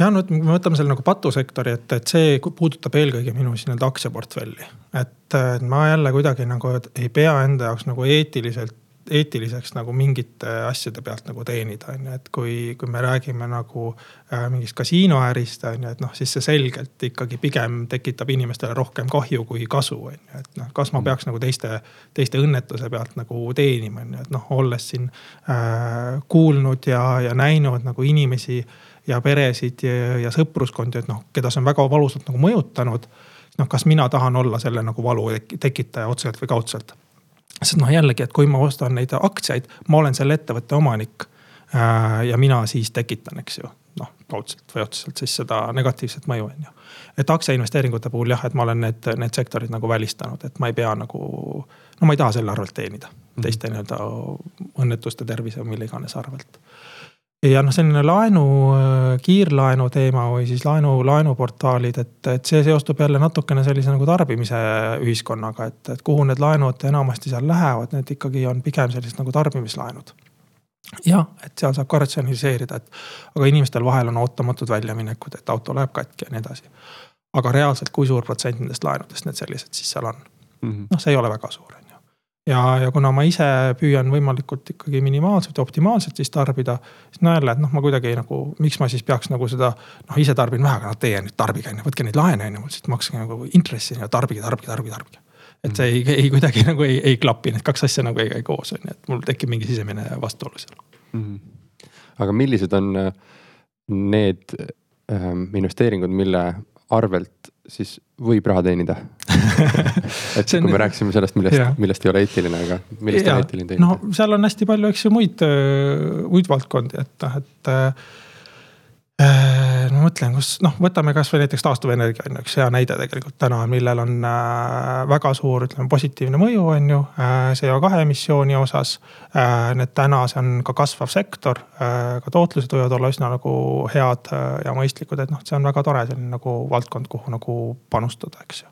ja no me võtame selle nagu patusektori, et, et see puudutab eelkõige minu siis nii-öelda aktsiaportfelli. et ma jälle kuidagi nagu ei pea enda jaoks nagu eetiliselt eetiliseks nagu mingite asjade pealt nagu teenida, on ju, et kui, kui me räägime nagu äh, mingist kasiinoärist, on ju, et noh, siis see selgelt ikkagi pigem tekitab inimestele rohkem kahju kui kasu, on ju, et noh, kas ma mm. peaks nagu teiste, teiste õnnetuse pealt nagu teenima, on ju, et noh, olles siin äh, kuulnud ja, ja näinud nagu inimesi ja peresid ja, ja sõpruskondi, et noh, keda see on väga valusalt nagu mõjutanud. noh, kas mina tahan olla selle nagu valu tekitaja otseselt või kaudselt sest noh, jällegi, et kui ma ostan neid aktsiaid, ma olen selle ettevõtte omanik. Äh, ja mina siis tekitan, eks ju, noh kaudselt või otseselt siis seda negatiivset mõju, on ju. et aktsiainvesteeringute puhul jah, et ma olen need, need sektorid nagu välistanud, et ma ei pea nagu. no ma ei taha selle arvelt teenida, teiste mm -hmm. nii-öelda õnnetuste, tervise või mille iganes arvelt ja noh, selline laenu, kiirlaenu teema või siis laenu, laenuportaalid, et, et see seostub jälle natukene sellise nagu tarbimise ühiskonnaga, et, et kuhu need laenud enamasti seal lähevad, need ikkagi on pigem sellised nagu tarbimislaenud. jah, et seal saab ka ratsionaliseerida, et aga inimestel vahel on ootamatud väljaminekud, et auto läheb katki ja nii edasi. aga reaalselt, kui suur protsent nendest laenudest need sellised siis seal on mm -hmm.? noh, see ei ole väga suur ja, ja kuna ma ise püüan võimalikult ikkagi minimaalselt ja optimaalselt siis tarbida. siis no jälle, et noh, ma kuidagi nagu, miks ma siis peaks nagu seda, noh ise tarbin vähe, aga noh teie nüüd tarbige on ju, võtke neid laene on ju, siis makske nagu intressi ja tarbige, tarbige, tarbige, tarbige. et see ei, ei kuidagi nagu ei, ei klapi, need kaks asja nagu ei käi koos on ju, et mul tekib mingi sisemine vastuolu seal mm. -hmm. aga millised on äh, need ähm, investeeringud, mille arvelt siis võib raha teenida. Et kui me rääkisime sellest, millest, millest ei ole eetiline, aga millest ja, on eetiline teenida? no seal on hästi palju, eks ju muid, muid valdkondi, et noh, et Äh, ma mõtlen, kus noh, võtame kasvõi näiteks taastuvenergia on ju üks hea näide tegelikult täna, millel on äh, väga suur, ütleme positiivne mõju, on ju äh,. CO2 emissiooni osas. Need täna, see on ka kasvav sektor ka tootlused võivad olla üsna nagu head ja mõistlikud, et noh, see on väga tore selline nagu valdkond, kuhu nagu panustada, eks ju.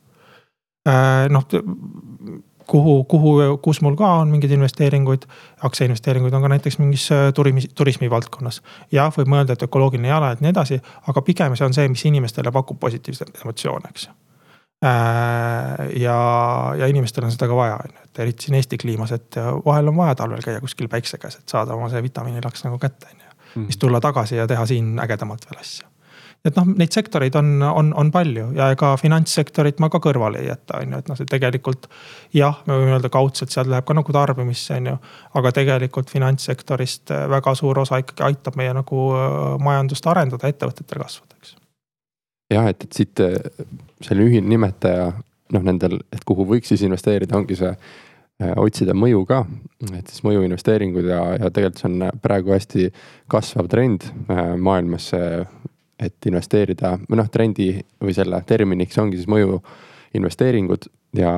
Noh kuhu, kuhu, kus mul ka on mingeid investeeringuid, aktsiainvesteeringuid on ka näiteks mingis äh, turismi, turismi valdkonnas. jah, võib mõelda, et ökoloogiline jalajälg ja nii edasi, aga pigem see on see, mis inimestele pakub positiivseid emotsioone, eks. Äh, ja, ja inimestel on seda ka vaja, on ju, et eriti siin Eesti kliimas, et vahel on vaja talvel käia kuskil päikse käes, et saada oma see vitamiinilaks nagu kätte, on ju. siis mhm. tulla tagasi ja teha siin ägedamalt veel asju et noh, neid sektoreid on, on, on palju ja ega finantssektorit ma ka kõrvale ei jäta, on ju, et noh, see tegelikult. jah, me võime öelda kaudselt, sealt läheb ka nagu tarbimisse, on ju. aga tegelikult finantssektorist väga suur osa ikkagi aitab meie nagu äh, majandust arendada, ettevõtetel kasvada, eks. jah, et, et siit äh, selline ühine nimetaja noh, nendel, et kuhu võiks siis investeerida, ongi see otsida mõju ka, et siis mõjuinvesteeringud ja, ja tegelikult see on praegu hästi kasvav trend maailmas see et investeerida või noh, trendi või selle terminiks ongi siis mõju investeeringud ja,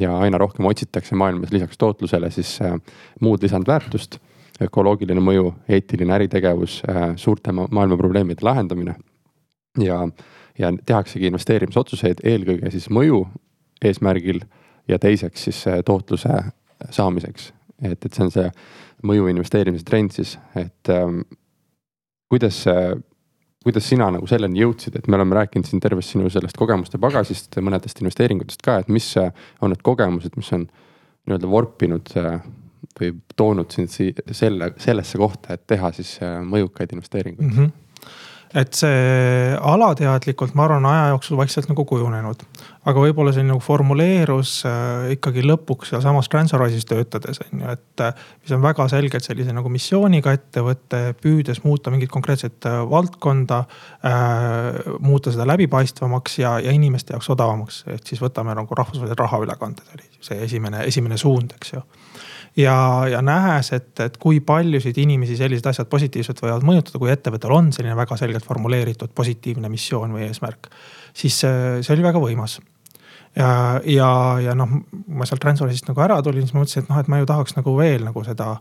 ja aina rohkem otsitakse maailmas lisaks tootlusele siis äh, muud lisandväärtust. ökoloogiline mõju, eetiline äritegevus äh,, suurte ma maailma probleemide lahendamine. ja, ja tehaksegi investeerimisotsuseid eelkõige siis mõju eesmärgil ja teiseks siis tootluse saamiseks. et, et see on see mõju investeerimise trend siis, et ähm, kuidas see kuidas sina nagu selleni jõudsid, et me oleme rääkinud siin tervest sinu sellest kogemuste pagasist, mõnedest investeeringutest ka, et mis on need kogemused, mis on nii-öelda vorpinud või toonud sind selle, sellesse kohta, et teha siis mõjukaid investeeringuid mm? -hmm et see alateadlikult, ma arvan, aja jooksul vaikselt nagu kujunenud. aga võib-olla see nagu formuleerus äh, ikkagi lõpuks sealsamas Transferwise'is töötades on ju, et. Äh, mis on väga selgelt sellise nagu missiooniga ettevõte, püüdes muuta mingit konkreetset äh, valdkonda äh,. muuta seda läbipaistvamaks ja, ja inimeste jaoks odavamaks, ehk siis võtame nagu rahvusvahelised rahaülekanded oli see esimene, esimene suund, eks ju ja, ja nähes, et, et kui paljusid inimesi sellised asjad positiivselt võivad mõjutada, kui ettevõttel on selline väga selgelt formuleeritud positiivne missioon või eesmärk. siis see, oli väga võimas ja, ja, ja noh, ma sealt Transferwise'ist nagu ära tulin, siis ma mõtlesin, et noh, et ma ju tahaks nagu veel nagu seda,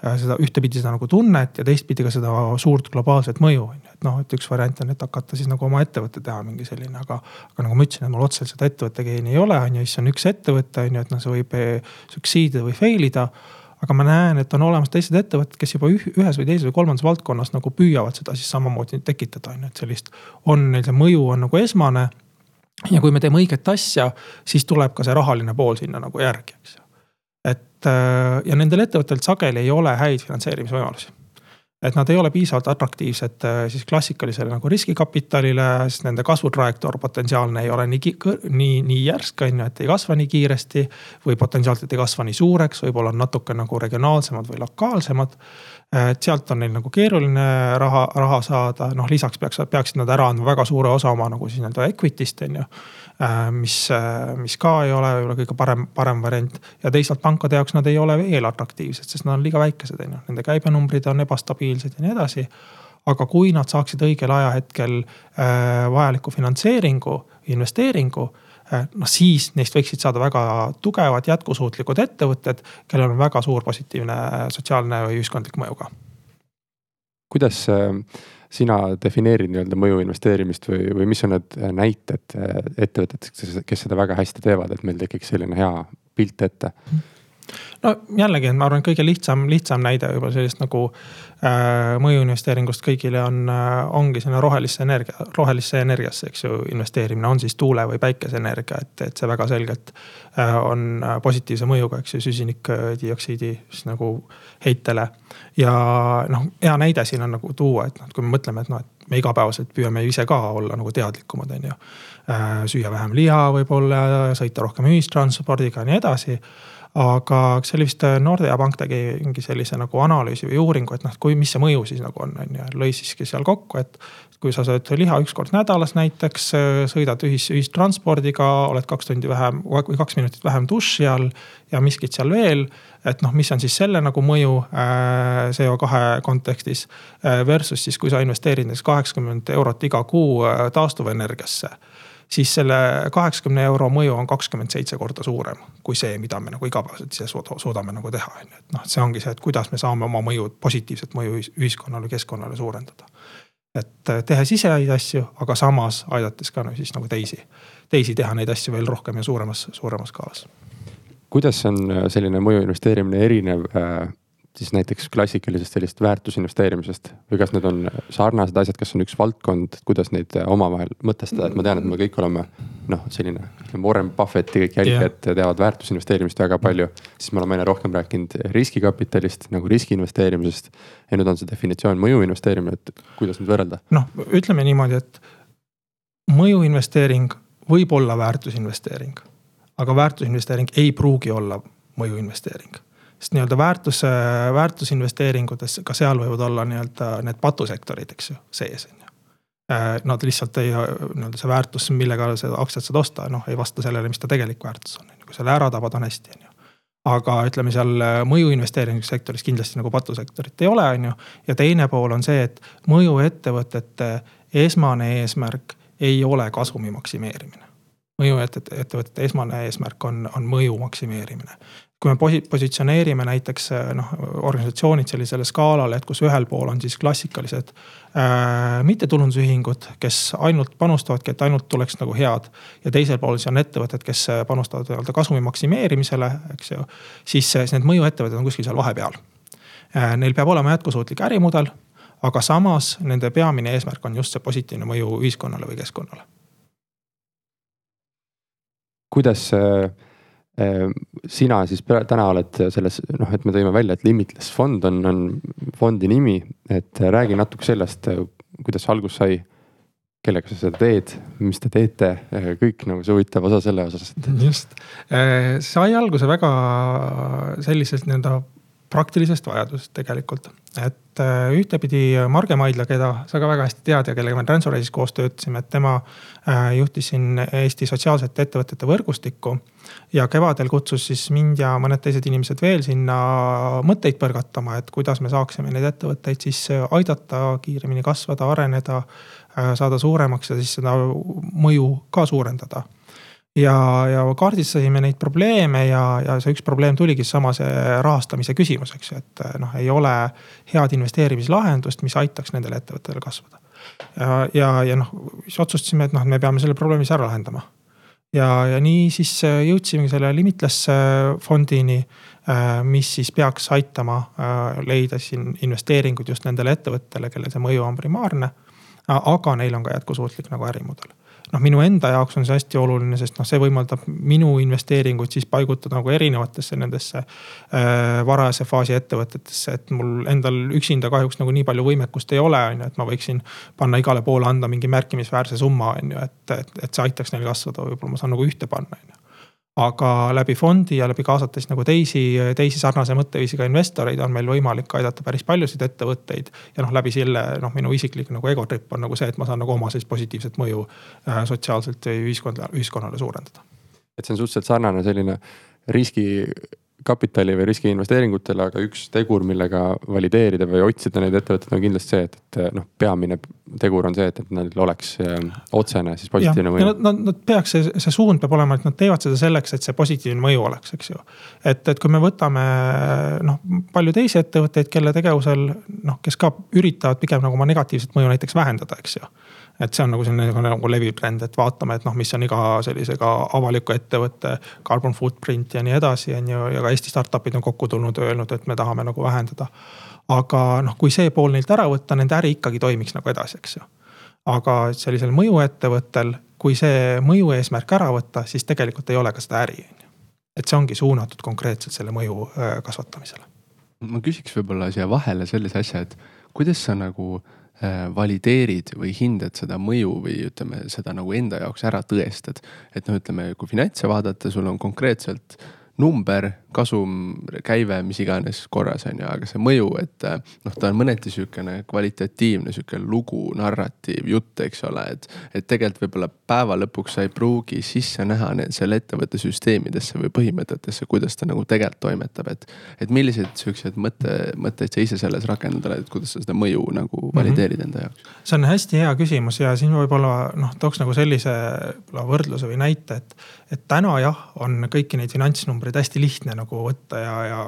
seda ühtepidi seda nagu tunnet ja teistpidi ka seda suurt globaalset mõju on ju. et noh, et üks variant on, et hakata siis nagu oma ettevõtte teha mingi selline, aga, aga nagu ma ütlesin, et mul otseselt seda ettevõtte geeni ei ole, on ju, siis on üks ettevõte on ju, et noh, see võib eh, succeed ida või fail ida aga ma näen, et on olemas teised ettevõtted, kes juba ühes või teises või kolmandas valdkonnas nagu püüavad seda siis samamoodi tekitada, on ju, et sellist. on neil see mõju on nagu esmane ja kui me teeme õiget asja, siis tuleb ka see rahaline pool sinna nagu järgi, eks ju. Et äh, ja nendel ettevõtetel sageli ei ole häid finantseerimisvõimalusi. et nad ei ole piisavalt atraktiivsed äh, siis klassikalisele nagu riskikapitalile, sest nende kasvutrajektoor potentsiaalne ei ole nii, nii, nii järsk, on ju, et ei kasva nii kiiresti. või potentsiaalselt ei kasva nii suureks, võib-olla on natuke nagu regionaalsemad või lokaalsemad et sealt on neil nagu keeruline raha, raha saada, noh lisaks peaks, peaksid nad ära andma väga suure osa oma nagu siis nii-öelda equity'st on ju. Äh, mis, äh, mis ka ei ole võib-olla kõige parem, parem variant. Ja teisalt pankade jaoks nad ei ole veel atraktiivsed, sest nad on liiga väikesed, on ju, nende käibenumbrid on ebastabiilsed ja nii edasi. Aga kui nad saaksid õigel ajahetkel äh, vajaliku finantseeringu, investeeringu noh, siis neist võiksid saada väga tugevad jätkusuutlikud ettevõtted, kellel on väga suur positiivne sotsiaalne või ühiskondlik mõju ka. kuidas äh, sina defineerid nii-öelda mõju investeerimist või, või mis on need näited äh, ettevõtetest, kes seda väga hästi teevad, et meil tekiks selline hea pilt ette? No jällegi, ma arvan, kõige lihtsam, lihtsam näide juba sellist nagu äh, mõjuinvesteeringust kõigile on äh,, ongi selline rohelisse energia, rohelisse energiasse, eks ju, investeerimine, on siis tuule või päikeseenergia, et, et see väga selgelt äh, on positiivse mõjuga, eks ju, süsinikdioksiidi siis nagu heitele. ja noh, hea näide siin on nagu tuua, et noh, kui me mõtleme, et noh, et me igapäevaselt püüame ise ka olla nagu teadlikumad, on ju. Süüa vähem liha võib-olla, sõita rohkem ühistranspordiga ja nii edasi aga see oli vist äh, Nordea pank tegi mingi sellise nagu analüüsi või uuringu, et noh, kui, mis see mõju siis nagu on, on ju, lõi siiski seal kokku, et. kui sa sööd liha üks kord nädalas näiteks, äh, sõidad ühis, ühistranspordiga, oled kaks tundi vähem või kaks minutit vähem duši all ja miskit seal veel. et noh, mis on siis selle nagu mõju äh, CO2 kontekstis äh, versus siis, kui sa investeerid näiteks kaheksakümmend eurot iga kuu äh, taastuvenergiasse siis selle kaheksakümne euro mõju on kakskümmend seitse korda suurem kui see, mida me nagu igapäevaselt ise suudame nagu teha, on ju, et noh, see ongi see, et kuidas me saame oma mõju, positiivset mõju ühiskonnale, keskkonnale suurendada. et äh, tehes ise häid asju, aga samas aidates ka no, siis nagu teisi, teisi teha neid asju veel rohkem ja suuremas, suuremas skaalas. kuidas on äh, selline mõju investeerimine erinev äh, siis näiteks klassikalisest sellist väärtusinvesteerimisest või kas need on sarnased asjad, kas on üks valdkond, kuidas neid omavahel mõtestada, et ma tean, et me kõik oleme noh, selline Warren Buffetti kõik jälgijad yeah. teavad väärtusinvesteerimist väga palju. siis me oleme aina rohkem rääkinud riskikapitalist nagu riski investeerimisest. ja nüüd on see definitsioon mõju investeerimine, et kuidas nüüd võrrelda? noh, ütleme niimoodi, et mõjuinvesteering võib olla väärtusinvesteering, aga väärtusinvesteering ei pruugi olla mõjuinvesteering sest nii-öelda väärtus, väärtusinvesteeringutes, ka seal võivad olla nii-öelda need patusektorid, eks ju, sees on ju. Äh, nad lihtsalt ei, nii-öelda see väärtus, millega seda aktsiat saad osta, noh ei vasta sellele, mis ta tegelik väärtus on, on ju, kui selle ära tabad, on hästi, on ju aga ütleme seal mõju investeerimissektoris kindlasti nagu patusektorit ei ole, on ju. ja teine pool on see, et mõjuettevõtete esmane eesmärk ei ole kasumi maksimeerimine. mõjuettevõtete esmane eesmärk on, on mõju maksimeerimine kui me posi-, positsioneerime näiteks noh, organisatsioonid sellisele skaalale, et kus ühel pool on siis klassikalised äh, mittetulundusühingud, kes ainult panustavadki, et ainult tuleks nagu head. ja teisel pool siis on ettevõtted, kes panustavad nii-öelda kasumi maksimeerimisele, eks ju. siis, siis need mõjuettevõtted on kuskil seal vahepeal äh,. Neil peab olema jätkusuutlik ärimudel, aga samas nende peamine eesmärk on just see positiivne mõju ühiskonnale või keskkonnale. kuidas äh sina siis täna oled selles noh, et me tõime välja, et Limitless fond on, on fondi nimi, et räägi natuke sellest, kuidas algus sai. kellega sa seda teed, mis te teete, kõik nagu see huvitav osa selle osas. just, sai alguse väga sellisest nii-öelda praktilisest vajadusest tegelikult. et äh, ühtepidi Marge Maidla, keda sa ka väga hästi tead ja kellega me Transferwise'is koos töötasime, et tema äh, juhtis siin Eesti sotsiaalsete ettevõtete võrgustikku. ja kevadel kutsus siis mind ja mõned teised inimesed veel sinna mõtteid põrgatama, et kuidas me saaksime neid ettevõtteid siis aidata kiiremini kasvada, areneda, äh, saada suuremaks ja siis seda mõju ka suurendada ja, ja kaardistasime neid probleeme ja, ja see üks probleem tuligi sama see rahastamise küsimus, eks ju, et noh, ei ole head investeerimislahendust, mis aitaks nendel ettevõtetel kasvada. ja, ja, ja noh, siis otsustasime, et noh, me peame selle probleemi siis ära lahendama. ja, ja nii siis jõudsimegi selle Limitless fondini, mis siis peaks aitama leida siin investeeringuid just nendele ettevõtetele, kellel see mõju on primaarne. aga neil on ka jätkusuutlik nagu ärimudel noh, minu enda jaoks on see hästi oluline, sest noh, see võimaldab minu investeeringuid siis paigutada nagu erinevatesse nendesse äh, varajase faasi ettevõtetesse, et mul endal üksinda kahjuks nagu nii palju võimekust ei ole, on ju, et ma võiksin panna igale poole anda mingi märkimisväärse summa, on ju, et, et, et see aitaks neil kasvada, võib-olla ma saan nagu ühte panna, on ju aga läbi fondi ja läbi kaasates nagu teisi, teisi sarnase mõtteviisiga investoreid on meil võimalik aidata päris paljusid ettevõtteid. ja noh, läbi selle noh, minu isiklik nagu egotrip on nagu see, et ma saan nagu oma sellist positiivset mõju äh, sotsiaalselt ühiskonda, ühiskonnale suurendada. et see on suhteliselt sarnane selline riski kapitali või riskiinvesteeringutele, aga üks tegur, millega valideerida või otsida neid ettevõtteid on kindlasti see, et, et noh, peamine tegur on see, et, et neil oleks äh, otsene siis positiivne mõju. Nad, nad, nad peaks, see, see suund peab olema, et nad teevad seda selleks, et see positiivne mõju oleks, eks ju. et, et kui me võtame noh, palju teisi ettevõtteid, kelle tegevusel noh, kes ka üritavad pigem nagu oma negatiivset mõju näiteks vähendada, eks ju et see on nagu selline nagu leviv trend, et vaatame, et noh, mis on iga sellise ka avaliku ettevõtte carbon footprint ja nii edasi, on ju, ja ka Eesti startup'id on kokku tulnud, öelnud, et me tahame nagu vähendada. aga noh, kui see pool neilt ära võtta, nende äri ikkagi toimiks nagu edasi, eks ju. aga sellisel mõjuettevõttel, kui see mõju eesmärk ära võtta, siis tegelikult ei ole ka seda äri, on ju. et see ongi suunatud konkreetselt selle mõju äh, kasvatamisele. ma küsiks võib-olla siia vahele sellise asja, et kuidas sa nagu valideerid või hindad seda mõju või ütleme, seda nagu enda jaoks ära tõestad. et noh, ütleme, kui finantse vaadata, sul on konkreetselt number, kasum, käive, mis iganes korras on ju, aga see mõju, et eh, noh, ta on mõneti sihukene kvalitatiivne sihuke lugu, narratiiv, jutt, eks ole, et. et tegelikult võib-olla päeva lõpuks sa ei pruugi sisse näha selle ettevõtte süsteemidesse või põhimõtetesse, kuidas ta nagu tegelikult toimetab, et. et milliseid siukseid mõtte, mõtteid sa ise selles rakendada et kuidas sa seda mõju nagu mhm. valideerid enda jaoks? see on hästi hea küsimus ja siin võib-olla noh, tooks nagu sellise võrdluse või näite, et, et täna jah, on kõiki neid finantsnumbreid hästi lihtne nagu võtta ja, ja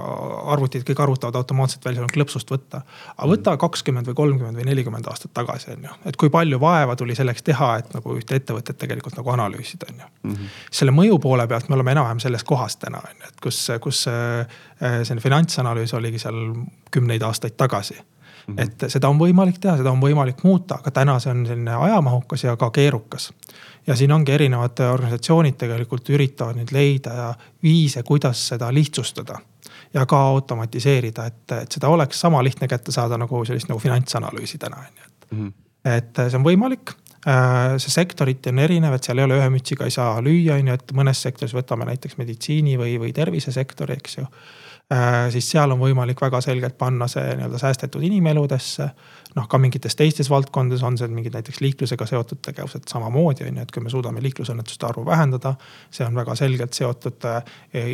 arvutid kõik arvutavad automaatselt välja, klõpsust võtta. aga võta kakskümmend või kolmkümmend või nelikümmend aastat tagasi, on ju, et kui palju vaeva tuli selleks teha, et nagu ühte ettevõtet tegelikult nagu analüüsida, on ju mm. -hmm. selle mõju poole pealt me oleme enam-vähem selles kohas täna, on ju, et kus, kus äh, selline finantsanalüüs oligi seal kümneid aastaid tagasi Mm -hmm. et seda on võimalik teha, seda on võimalik muuta, aga täna see on selline ajamahukas ja ka keerukas ja siin ongi erinevad organisatsioonid tegelikult üritavad nüüd leida viise, kuidas seda lihtsustada ja ka automatiseerida, et, et seda oleks sama lihtne kätte saada nagu sellist nagu finantsanalüüsi täna on ju, et mm. -hmm. et see on võimalik äh, see sektoriti on erinev, et seal ei ole ühe mütsiga ei saa lüüa, on ju, et mõnes sektoris võtame näiteks meditsiini või, või tervisesektori, eks ju Äh, siis seal on võimalik väga selgelt panna see nii-öelda säästetud inimeludesse. noh, ka mingites teistes valdkondades on see mingid näiteks liiklusega seotud tegevused samamoodi on ju, et kui me suudame liiklusõnnetuste arvu vähendada. see on väga selgelt seotud äh,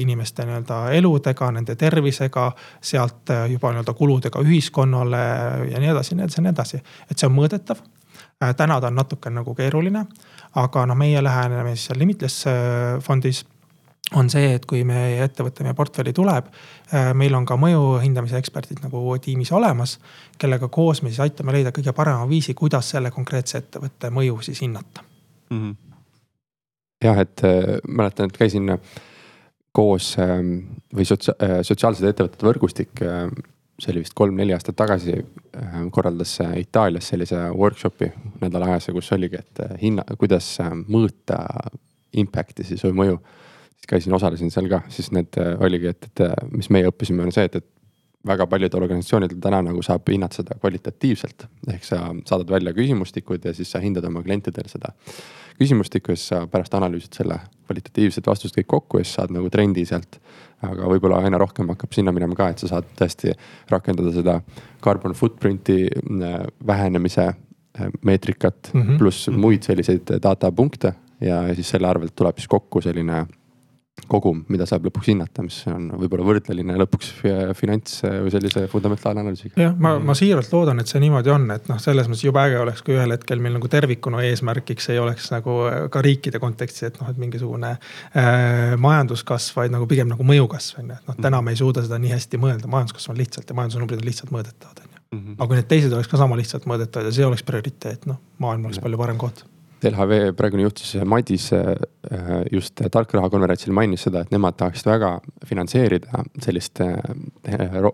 inimeste nii-öelda eludega, nende tervisega, sealt äh, juba nii-öelda kuludega ühiskonnale ja nii edasi, nii edasi, nii edasi, et see on mõõdetav täna ta on natuke nagu keeruline, aga noh, meie läheneme siis seal Limitless fondis on see, et kui meie ettevõte meie portfelli tuleb, äh, meil on ka mõju hindamise eksperdid nagu tiimis olemas, kellega koos me siis aitame leida kõige parema viisi, kuidas selle konkreetse ettevõtte mõju siis hinnata mm. -hmm. jah, et äh, mäletan, et käisin äh, koos äh, või sotsia- äh,, sotsiaalsete ettevõtete võrgustik äh, see oli vist kolm-neli aastat tagasi, äh, korraldas Itaalias sellise workshopi nädala ajas, kus oligi, et hinna, kuidas mõõta impact'i siis või mõju käisin, osalesin seal ka, siis need äh, oligi, et, et äh, mis meie õppisime, on see, et, et väga paljudel organisatsioonidel täna nagu saab hinnata seda kvalitatiivselt. ehk sa saadad välja küsimustikud ja siis sa hindad oma klientidel seda küsimustikku ja siis sa pärast analüüsid selle kvalitatiivsed vastused kõik kokku ja siis saad nagu trendi sealt. aga võib-olla aina rohkem hakkab sinna minema ka, et sa saad tõesti rakendada seda carbon footprint'i äh, vähenemise meetrikat mm -hmm. pluss muid selliseid data punkte ja siis selle arvelt tuleb siis kokku selline kogum, mida saab lõpuks hinnata, mis on võib-olla võrdleline lõpuks finants või sellise fundamentaalanalüüsiga. jah, ma, ma siiralt loodan, et see niimoodi on, et noh, selles mõttes jube äge oleks, kui ühel hetkel meil nagu tervikuna eesmärgiks ei oleks nagu ka riikide kontekstis, et noh, et mingisugune äh, majanduskasv, vaid nagu pigem nagu mõjukasv on ju, et noh, täna me ei suuda seda nii hästi mõelda, majanduskasv on lihtsalt ja majandusnumbrid on lihtsalt mõõdetavad, on ju. Mhm. aga kui need teised oleks ka sama lihtsalt mõõdetavad ja see oleks prioriteet, noh, maailm oleks palju parem koht LHV praegune juht siis Madis äh, just tarkraha konverentsil mainis seda, et nemad tahaksid väga finantseerida sellist äh,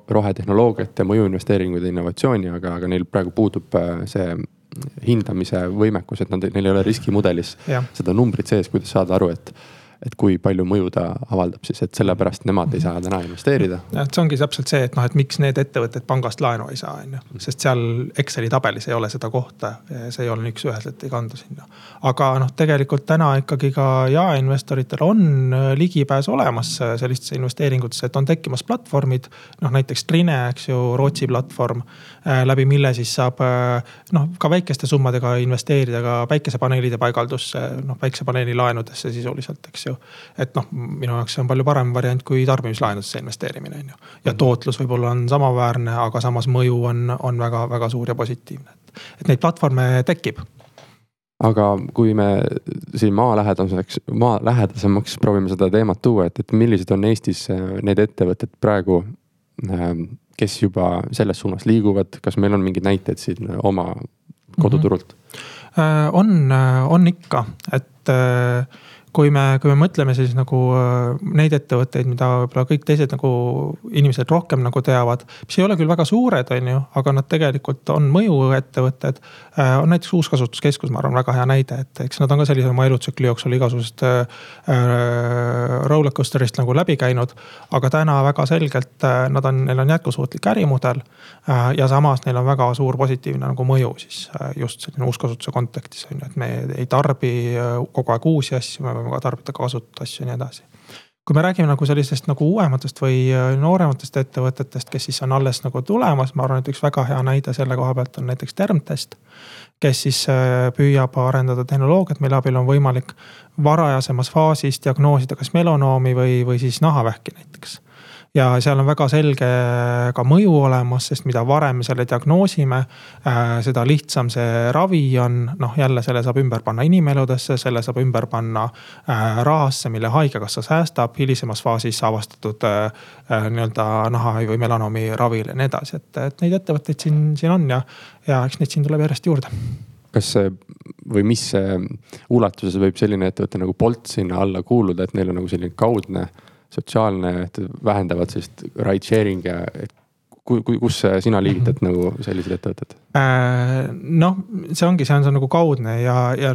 rohetehnoloogiat ja mõjuinvesteeringuid ja innovatsiooni, aga, aga neil praegu puudub äh, see hindamise võimekus, et nad, neil ei ole riskimudelis ja. seda numbrit sees, kuidas saada aru, et et kui palju mõju ta avaldab siis, et sellepärast nemad ei saa täna investeerida. jah, et see ongi täpselt see, et noh, et miks need ettevõtted pangast laenu ei saa, on ju. sest seal Exceli tabelis ei ole seda kohta, see ei ole üks-üheselt ei kandu sinna. aga noh, tegelikult täna ikkagi ka jaeinvestoritel on äh, ligipääs olemas äh, sellistesse investeeringutesse, et on tekkimas platvormid. noh, näiteks Trine, eks ju, Rootsi platvorm, äh, läbi mille siis saab noh, ka väikeste summadega investeerida ka päikesepaneelide paigaldusse, noh päikesepaneeli laenudesse sisuliselt, eks ju ju. et noh, minu jaoks see on palju parem variant kui tarbimislaenudesse investeerimine, on ju. ja mhm. tootlus võib-olla on samaväärne, aga samas mõju on, on väga-väga suur ja positiivne. et neid platvorme tekib aga kui me siin maalähedaseks, maalähedasemaks proovime seda teemat tuua, et, et millised on Eestis äh, need ettevõtted praegu, ähm, kes juba selles suunas liiguvad, kas meil on mingeid näiteid siin oma koduturult mm? -hmm. on, äh, on ikka, et kui me, kui me mõtleme siis nagu äh, neid ettevõtteid, mida võib-olla kõik teised nagu inimesed rohkem nagu teavad. mis ei ole küll väga suured, on ju, aga nad tegelikult on mõjuettevõtted. Äh, on näiteks Uuskasutuskeskus, ma arvan, väga hea näide, et eks nad on ka sellise oma elutsükli jooksul igasugusest äh, rollercoaster'ist nagu läbi käinud. aga täna väga selgelt nad on, neil on jätkusuutlik ärimudel. ja samas neil on väga suur positiivne nagu mõju siis just selline uuskasutuse kontekstis on ju, et me ei tarbi kogu aeg uusi asju, me ka tarbida kasutatud asju ja nii edasi. kui me räägime nagu sellistest nagu uuematest või äh, noorematest ettevõtetest, kes siis on alles nagu tulemas, ma arvan, et üks väga hea näide selle koha pealt on näiteks Termtest. kes siis äh, püüab arendada tehnoloogiat, mille abil on võimalik varajasemas faasis diagnoosida kas melanoomi või, või siis nahavähki näiteks ja seal on väga selge ka mõju olemas, sest mida varem me selle diagnoosime, äh, seda lihtsam see ravi on. noh, jälle selle saab ümber panna inimeludesse, selle saab ümber panna äh, rahasse, mille haigekassa säästab hilisemas faasis avastatud äh, nii-öelda naha või melanoomi ravil ja nii edasi, et, et neid ettevõtteid siin, siin on ja, ja eks neid siin tuleb järjest juurde kas see või mis ulatuses võib selline ettevõte nagu Bolt sinna alla kuuluda, et neil on nagu selline kaudne äh, sotsiaalne, et vähendavad sellist ride sharing ja, et kus sina liigitad mm -hmm. nagu sellised ettevõtted äh,? noh, see ongi, see on see nagu kaudne ja, ja,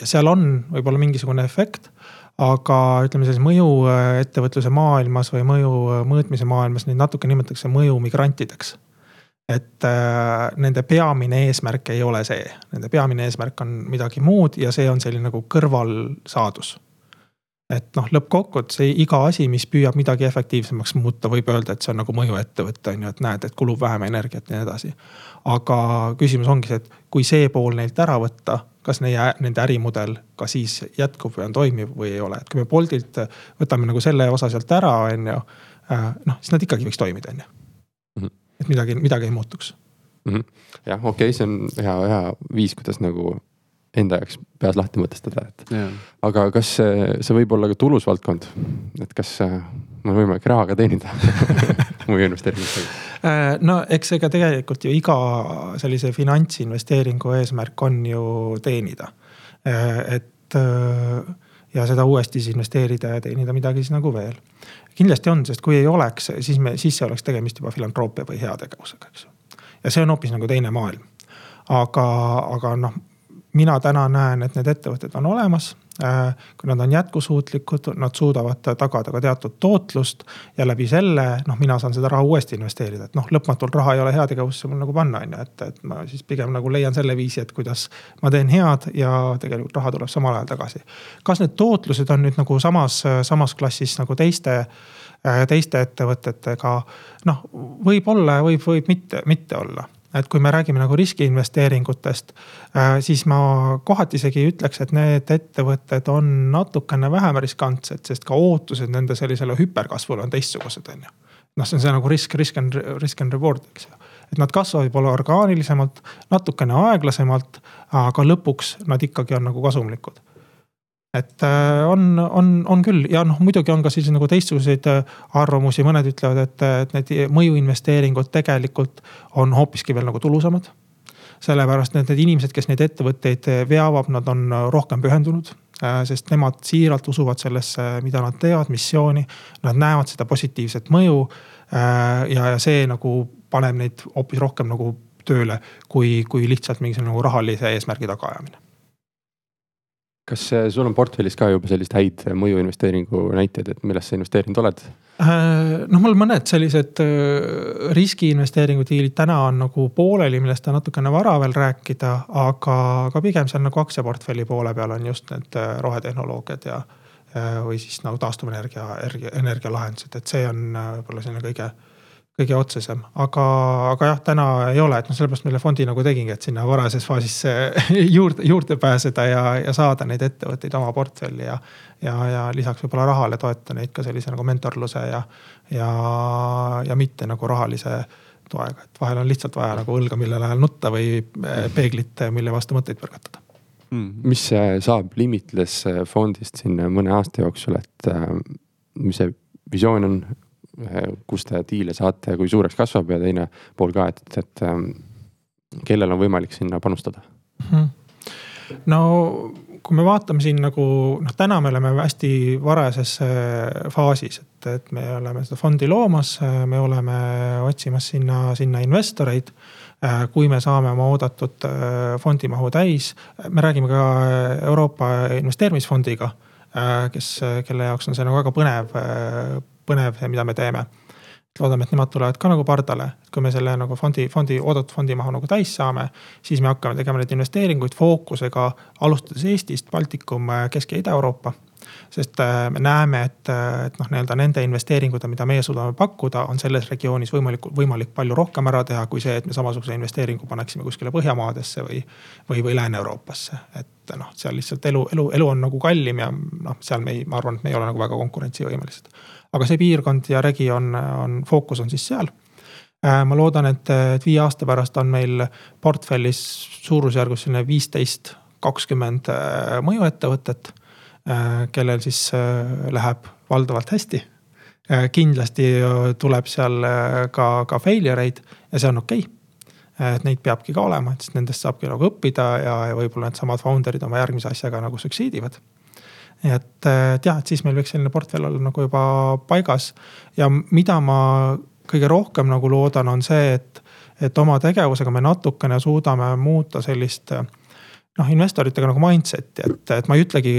ja seal on võib-olla mingisugune efekt. aga ütleme siis mõjuettevõtluse maailmas või mõju mõõtmise maailmas neid natuke nimetatakse mõjumigrantideks et äh, nende peamine eesmärk ei ole see, nende peamine eesmärk on midagi muud ja see on selline nagu kõrvalsaadus et noh, lõppkokkuvõttes iga asi, mis püüab midagi efektiivsemaks muuta, võib öelda, et see on nagu mõjuettevõte on ju, et näed, et kulub vähem energiat ja nii edasi. aga küsimus ongi see, et kui see pool neilt ära võtta, kas neie, nende ärimudel ka siis jätkub või on toimiv või ei ole, et kui me Boltilt võtame nagu selle osa sealt ära, on ju. Äh, noh, siis nad ikkagi võiks toimida, on ju. Mhm. et midagi, midagi ei muutuks -hmm.. jah, okei okay,, see on hea, hea viis, kuidas nagu enda jaoks peas lahti mõtestada, et Jaa. aga kas see, see võib olla ka tulus valdkond, et kas äh, on võimalik raha ka teenida mõju investeeringutega? Äh, no eks ega tegelikult ju iga sellise finantsinvesteeringu eesmärk on ju teenida. et ja seda uuesti siis investeerida ja teenida midagi siis nagu veel. kindlasti on, sest kui ei oleks, siis me, siis see oleks tegemist juba filantroopia või heategevusega, eks ju. ja see on hoopis nagu teine maailm. aga, aga noh, mina täna näen, et need ettevõtted on olemas Äh, kui nad on jätkusuutlikud, nad suudavad tagada ka teatud tootlust ja läbi selle noh, mina saan seda raha uuesti investeerida, et noh, lõpmatult raha ei ole heategevusse mul nagu panna, on ju, et, et ma siis pigem nagu leian selle viisi, et kuidas ma teen head ja tegelikult raha tuleb samal ajal tagasi. kas need tootlused on nüüd nagu samas, samas klassis nagu teiste teiste ettevõtetega, noh, võib-olla ja võib, võib mitte, mitte olla et kui me räägime nagu riskiinvesteeringutest, äh, siis ma kohati isegi ütleks, et need ettevõtted on natukene vähem riskantsed, sest ka ootused nende sellisele hüperkasvule on teistsugused, on ju. noh, see on see nagu risk, risk and, risk and reward, eks ju. et nad kasvavad võib-olla orgaanilisemalt, natukene aeglasemalt, aga lõpuks nad ikkagi on nagu kasumlikud et äh, on, on, on küll ja noh, muidugi on ka selliseid nagu teistsuguseid äh, arvamusi, mõned ütlevad, et, et need mõjuinvesteeringud tegelikult on hoopiski veel nagu tulusamad. sellepärast et need inimesed, kes neid ettevõtteid veavad, nad on rohkem pühendunud äh, sest nemad siiralt usuvad sellesse, mida nad teevad, missiooni. Nad näevad seda positiivset mõju. ja, ja see nagu paneb neid hoopis rohkem nagu tööle, kui, kui lihtsalt mingisugune nagu rahalise eesmärgi tagaajamine kas sul on portfellis ka juba selliseid häid mõjuinvesteeringu näiteid, et millesse sa investeerinud oled? Äh, noh, mul mõned sellised äh, riskiinvesteeringu diilid täna on nagu pooleli, millest on natukene vara veel rääkida, aga, aga pigem seal nagu aktsiaportfelli poole peal on just need äh, rohetehnoloogiad ja või siis nagu taastuvenergia, energia, energialahendused, et see on võib-olla selline kõige kõige otsesem, aga, aga jah, täna ei ole, et noh, sellepärast meile fondi nagu tegingi, et sinna varases faasis juurde, juurde pääseda ja, ja saada neid ettevõtteid oma portfelli ja. ja, ja lisaks võib-olla rahale toeta neid ka sellise nagu mentorluse ja, ja, ja mitte nagu rahalise toega, et vahel on lihtsalt vaja nagu õlga, millele nutta või eh, peeglit, mille vastu mõtteid põrgatada. Mm.. mis saab Limitless fondist siin mõne aasta jooksul, et mis see visioon on, kus te diile saate, kui suureks kasvab ja teine pool ka, et, et ähm, kellel on võimalik sinna panustada mm? -hmm. no kui me vaatame siin nagu noh, täna me oleme hästi varajases äh, faasis, et, et me oleme seda fondi loomas, äh, me oleme otsimas sinna, sinna investoreid äh, kui me saame oma oodatud fondimahu täis, me räägime ka Euroopa Investeerimisfondiga, kes, kelle jaoks on see nagu väga põnev põnev, mida me teeme. loodame, et nemad tulevad ka nagu pardale, kui me selle nagu fondi, fondi, oodatud fondimahu nagu täis saame. siis me hakkame tegema neid investeeringuid fookusega alustades Eestist, Baltikum, Kesk- ja Ida-Euroopa sest äh, me näeme, et, äh, et noh, nii-öelda nende investeeringute, mida meie suudame pakkuda, on selles regioonis võimalikult, võimalik palju rohkem ära teha, kui see, et me samasuguse investeeringu paneksime kuskile Põhjamaadesse või, või, või Lääne-Euroopasse. et noh, seal lihtsalt elu, elu, elu on nagu kallim ja noh, seal me ei, ma arvan, et me ei ole nagu väga konkurentsivõimelised aga see piirkond ja regioon on, fookus on siis seal. Äh, ma loodan, et, et viie aasta pärast on meil portfellis suurusjärgus selline viisteist, kakskümmend äh, mõjuettevõtet, äh, kellel siis läheb valdavalt hästi. kindlasti tuleb seal ka, ka failure eid ja see on okei okay et neid peabki ka olema, et siis nendest saabki nagu õppida ja, ja võib-olla needsamad founder'id oma järgmise asjaga nagu succeed ivad et, et jah, et siis meil võiks selline portfell olla nagu juba paigas. ja mida ma kõige rohkem nagu loodan, on see, et, et oma tegevusega me natukene suudame muuta sellist noh, investoritega nagu mindset'i, et, et ma ei ütlegi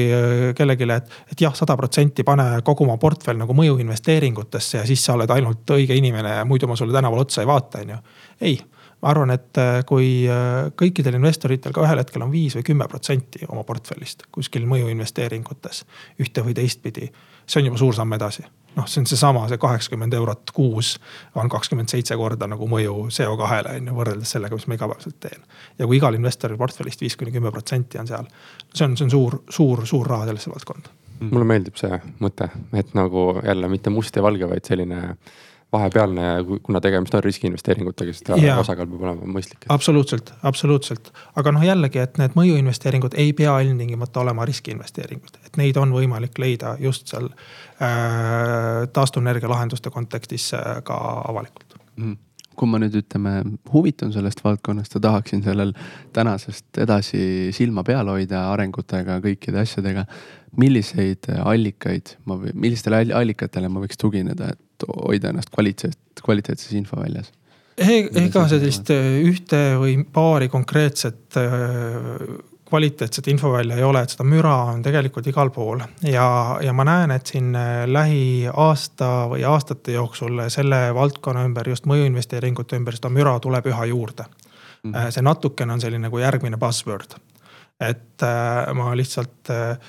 kellelegi, et, et jah, sada protsenti pane kogu oma portfell nagu mõjuinvesteeringutesse ja siis sa oled ainult õige inimene ja muidu ma sulle tänaval otsa ei vaata, on ju. ei ma arvan, et äh, kui äh, kõikidel investoritel ka ühel hetkel on viis või kümme protsenti oma portfellist kuskil mõjuinvesteeringutes ühte või teistpidi, see on juba suur samm edasi noh, see on seesama, see kaheksakümmend eurot kuus on kakskümmend seitse korda nagu mõju CO2-le on ju, võrreldes sellega, mis ma igapäevaselt teen. ja kui igal investoril portfellist viis kuni kümme protsenti on seal, see on, see on suur, suur, suur raha sellesse valdkonda. mulle meeldib see mõte, et nagu jälle mitte must ja valge, vaid selline vahepealne, kuna tegemist on riskiinvesteeringutega, siis ta Jaa. osakaal peab olema mõistlik. absoluutselt, absoluutselt, aga noh, jällegi, et need mõjuinvesteeringud ei pea ilmtingimata olema riskiinvesteeringud, et neid on võimalik leida just seal äh, taastuvenergia lahenduste kontekstis äh, ka avalikult Mhm. Kui ma nüüd ütleme, huvitun sellest valdkonnast ja tahaksin sellel tänasest edasi silma peal hoida arengutega, kõikide asjadega. milliseid allikaid ma millistele all- allikatele ma võiks tugineda, et hoida ennast kvaliteet, kvaliteetses infoväljas? Ega sellist äh, ühte või paari konkreetset kvaliteetset infovälja ei ole, et seda müra on tegelikult igal pool ja, ja ma näen, et siin äh, lähiaasta või aastate jooksul selle valdkonna ümber, just mõjuinvesteeringute ümber, seda müra tuleb üha juurde mm. -hmm. see natukene on selline nagu järgmine buzzword. et äh, ma lihtsalt äh,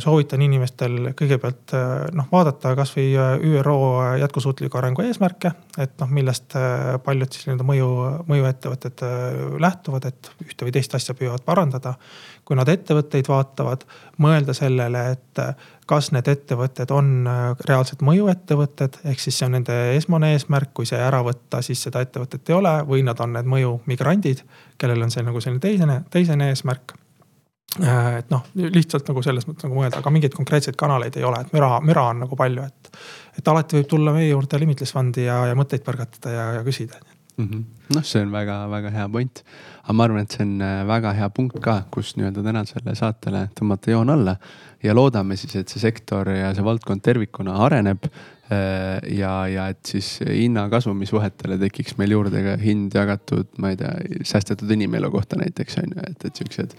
soovitan inimestel kõigepealt noh, vaadata kasvõi ÜRO jätkusuutliku arengu eesmärke, et noh, millest paljud siis nii-öelda mõju, mõjuettevõtted lähtuvad, et ühte või teist asja püüavad parandada. kui nad ettevõtteid vaatavad, mõelda sellele, et kas need ettevõtted on reaalselt mõjuettevõtted, ehk siis see on nende esmane eesmärk, kui see ära võtta, siis seda ettevõtet ei ole või nad on need mõjumigrandid, kellel on see nagu selline teisene, teisene eesmärk et noh, lihtsalt nagu selles mõttes nagu mõelda, aga mingeid konkreetseid kanaleid ei ole, et müra, müra on nagu palju, et. et alati võib tulla meie juurde Limitless Fundi ja, ja mõtteid põrgatada ja, ja küsida mm -hmm.. noh, see on väga-väga hea point. aga ma arvan, et see on äh, väga hea punkt ka, kus nii-öelda tänasele saatele tõmmata joon alla. ja loodame siis, et see sektor ja see valdkond tervikuna areneb. ja, ja et siis hinna-kasumissuhetele tekiks meil juurde ka hind jagatud, ma ei tea, säästetud inimelu kohta näiteks on ju, et, et siuksed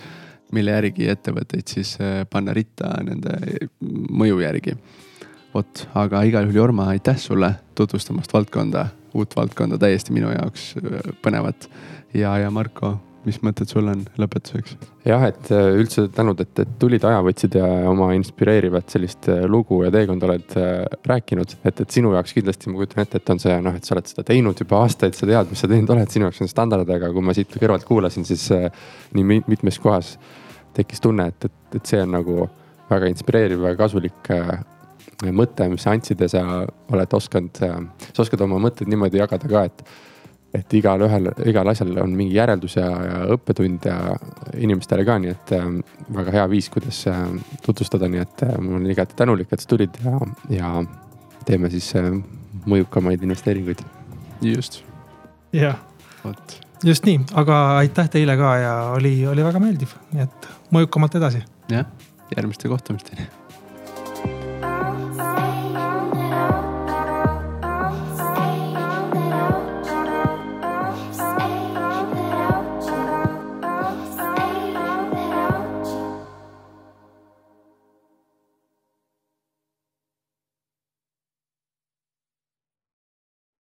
mille järgi ettevõtteid siis panna ritta nende mõju järgi. vot, aga igal juhul Jorma, aitäh sulle tutvustamast valdkonda, uut valdkonda, täiesti minu jaoks põnevat. ja, ja Marko, mis mõtted sul on lõpetuseks? jah, et üldse tänud, et, et tulid, aja võtsid ja oma inspireerivat sellist lugu ja teekonda oled rääkinud. et, et sinu jaoks kindlasti ma kujutan ette, et on see noh, et sa oled seda teinud juba aastaid, sa tead, mis sa teinud oled, sinu jaoks on standard, aga kui ma siit kõrvalt kuulasin, siis nii mitmes kohas tekkis tunne, et, et, et see on nagu väga inspireeriv, väga kasulik äh, mõte, mis sa andsid ja sa oled osanud äh,, sa oskad oma mõtteid niimoodi jagada ka, et. et igalühel, igal asjal on mingi järeldus ja, ja õppetund ja inimestele ka, nii et äh, väga hea viis, kuidas äh, tutvustada, nii et äh, ma olen igati tänulik, et sa tulid ja, ja teeme siis äh, mõjukamaid investeeringuid. just. jah vot just nii, aga aitäh teile ka ja oli, oli väga meeldiv, nii et mõjukamalt edasi. jah, järgmiste kohtumisteni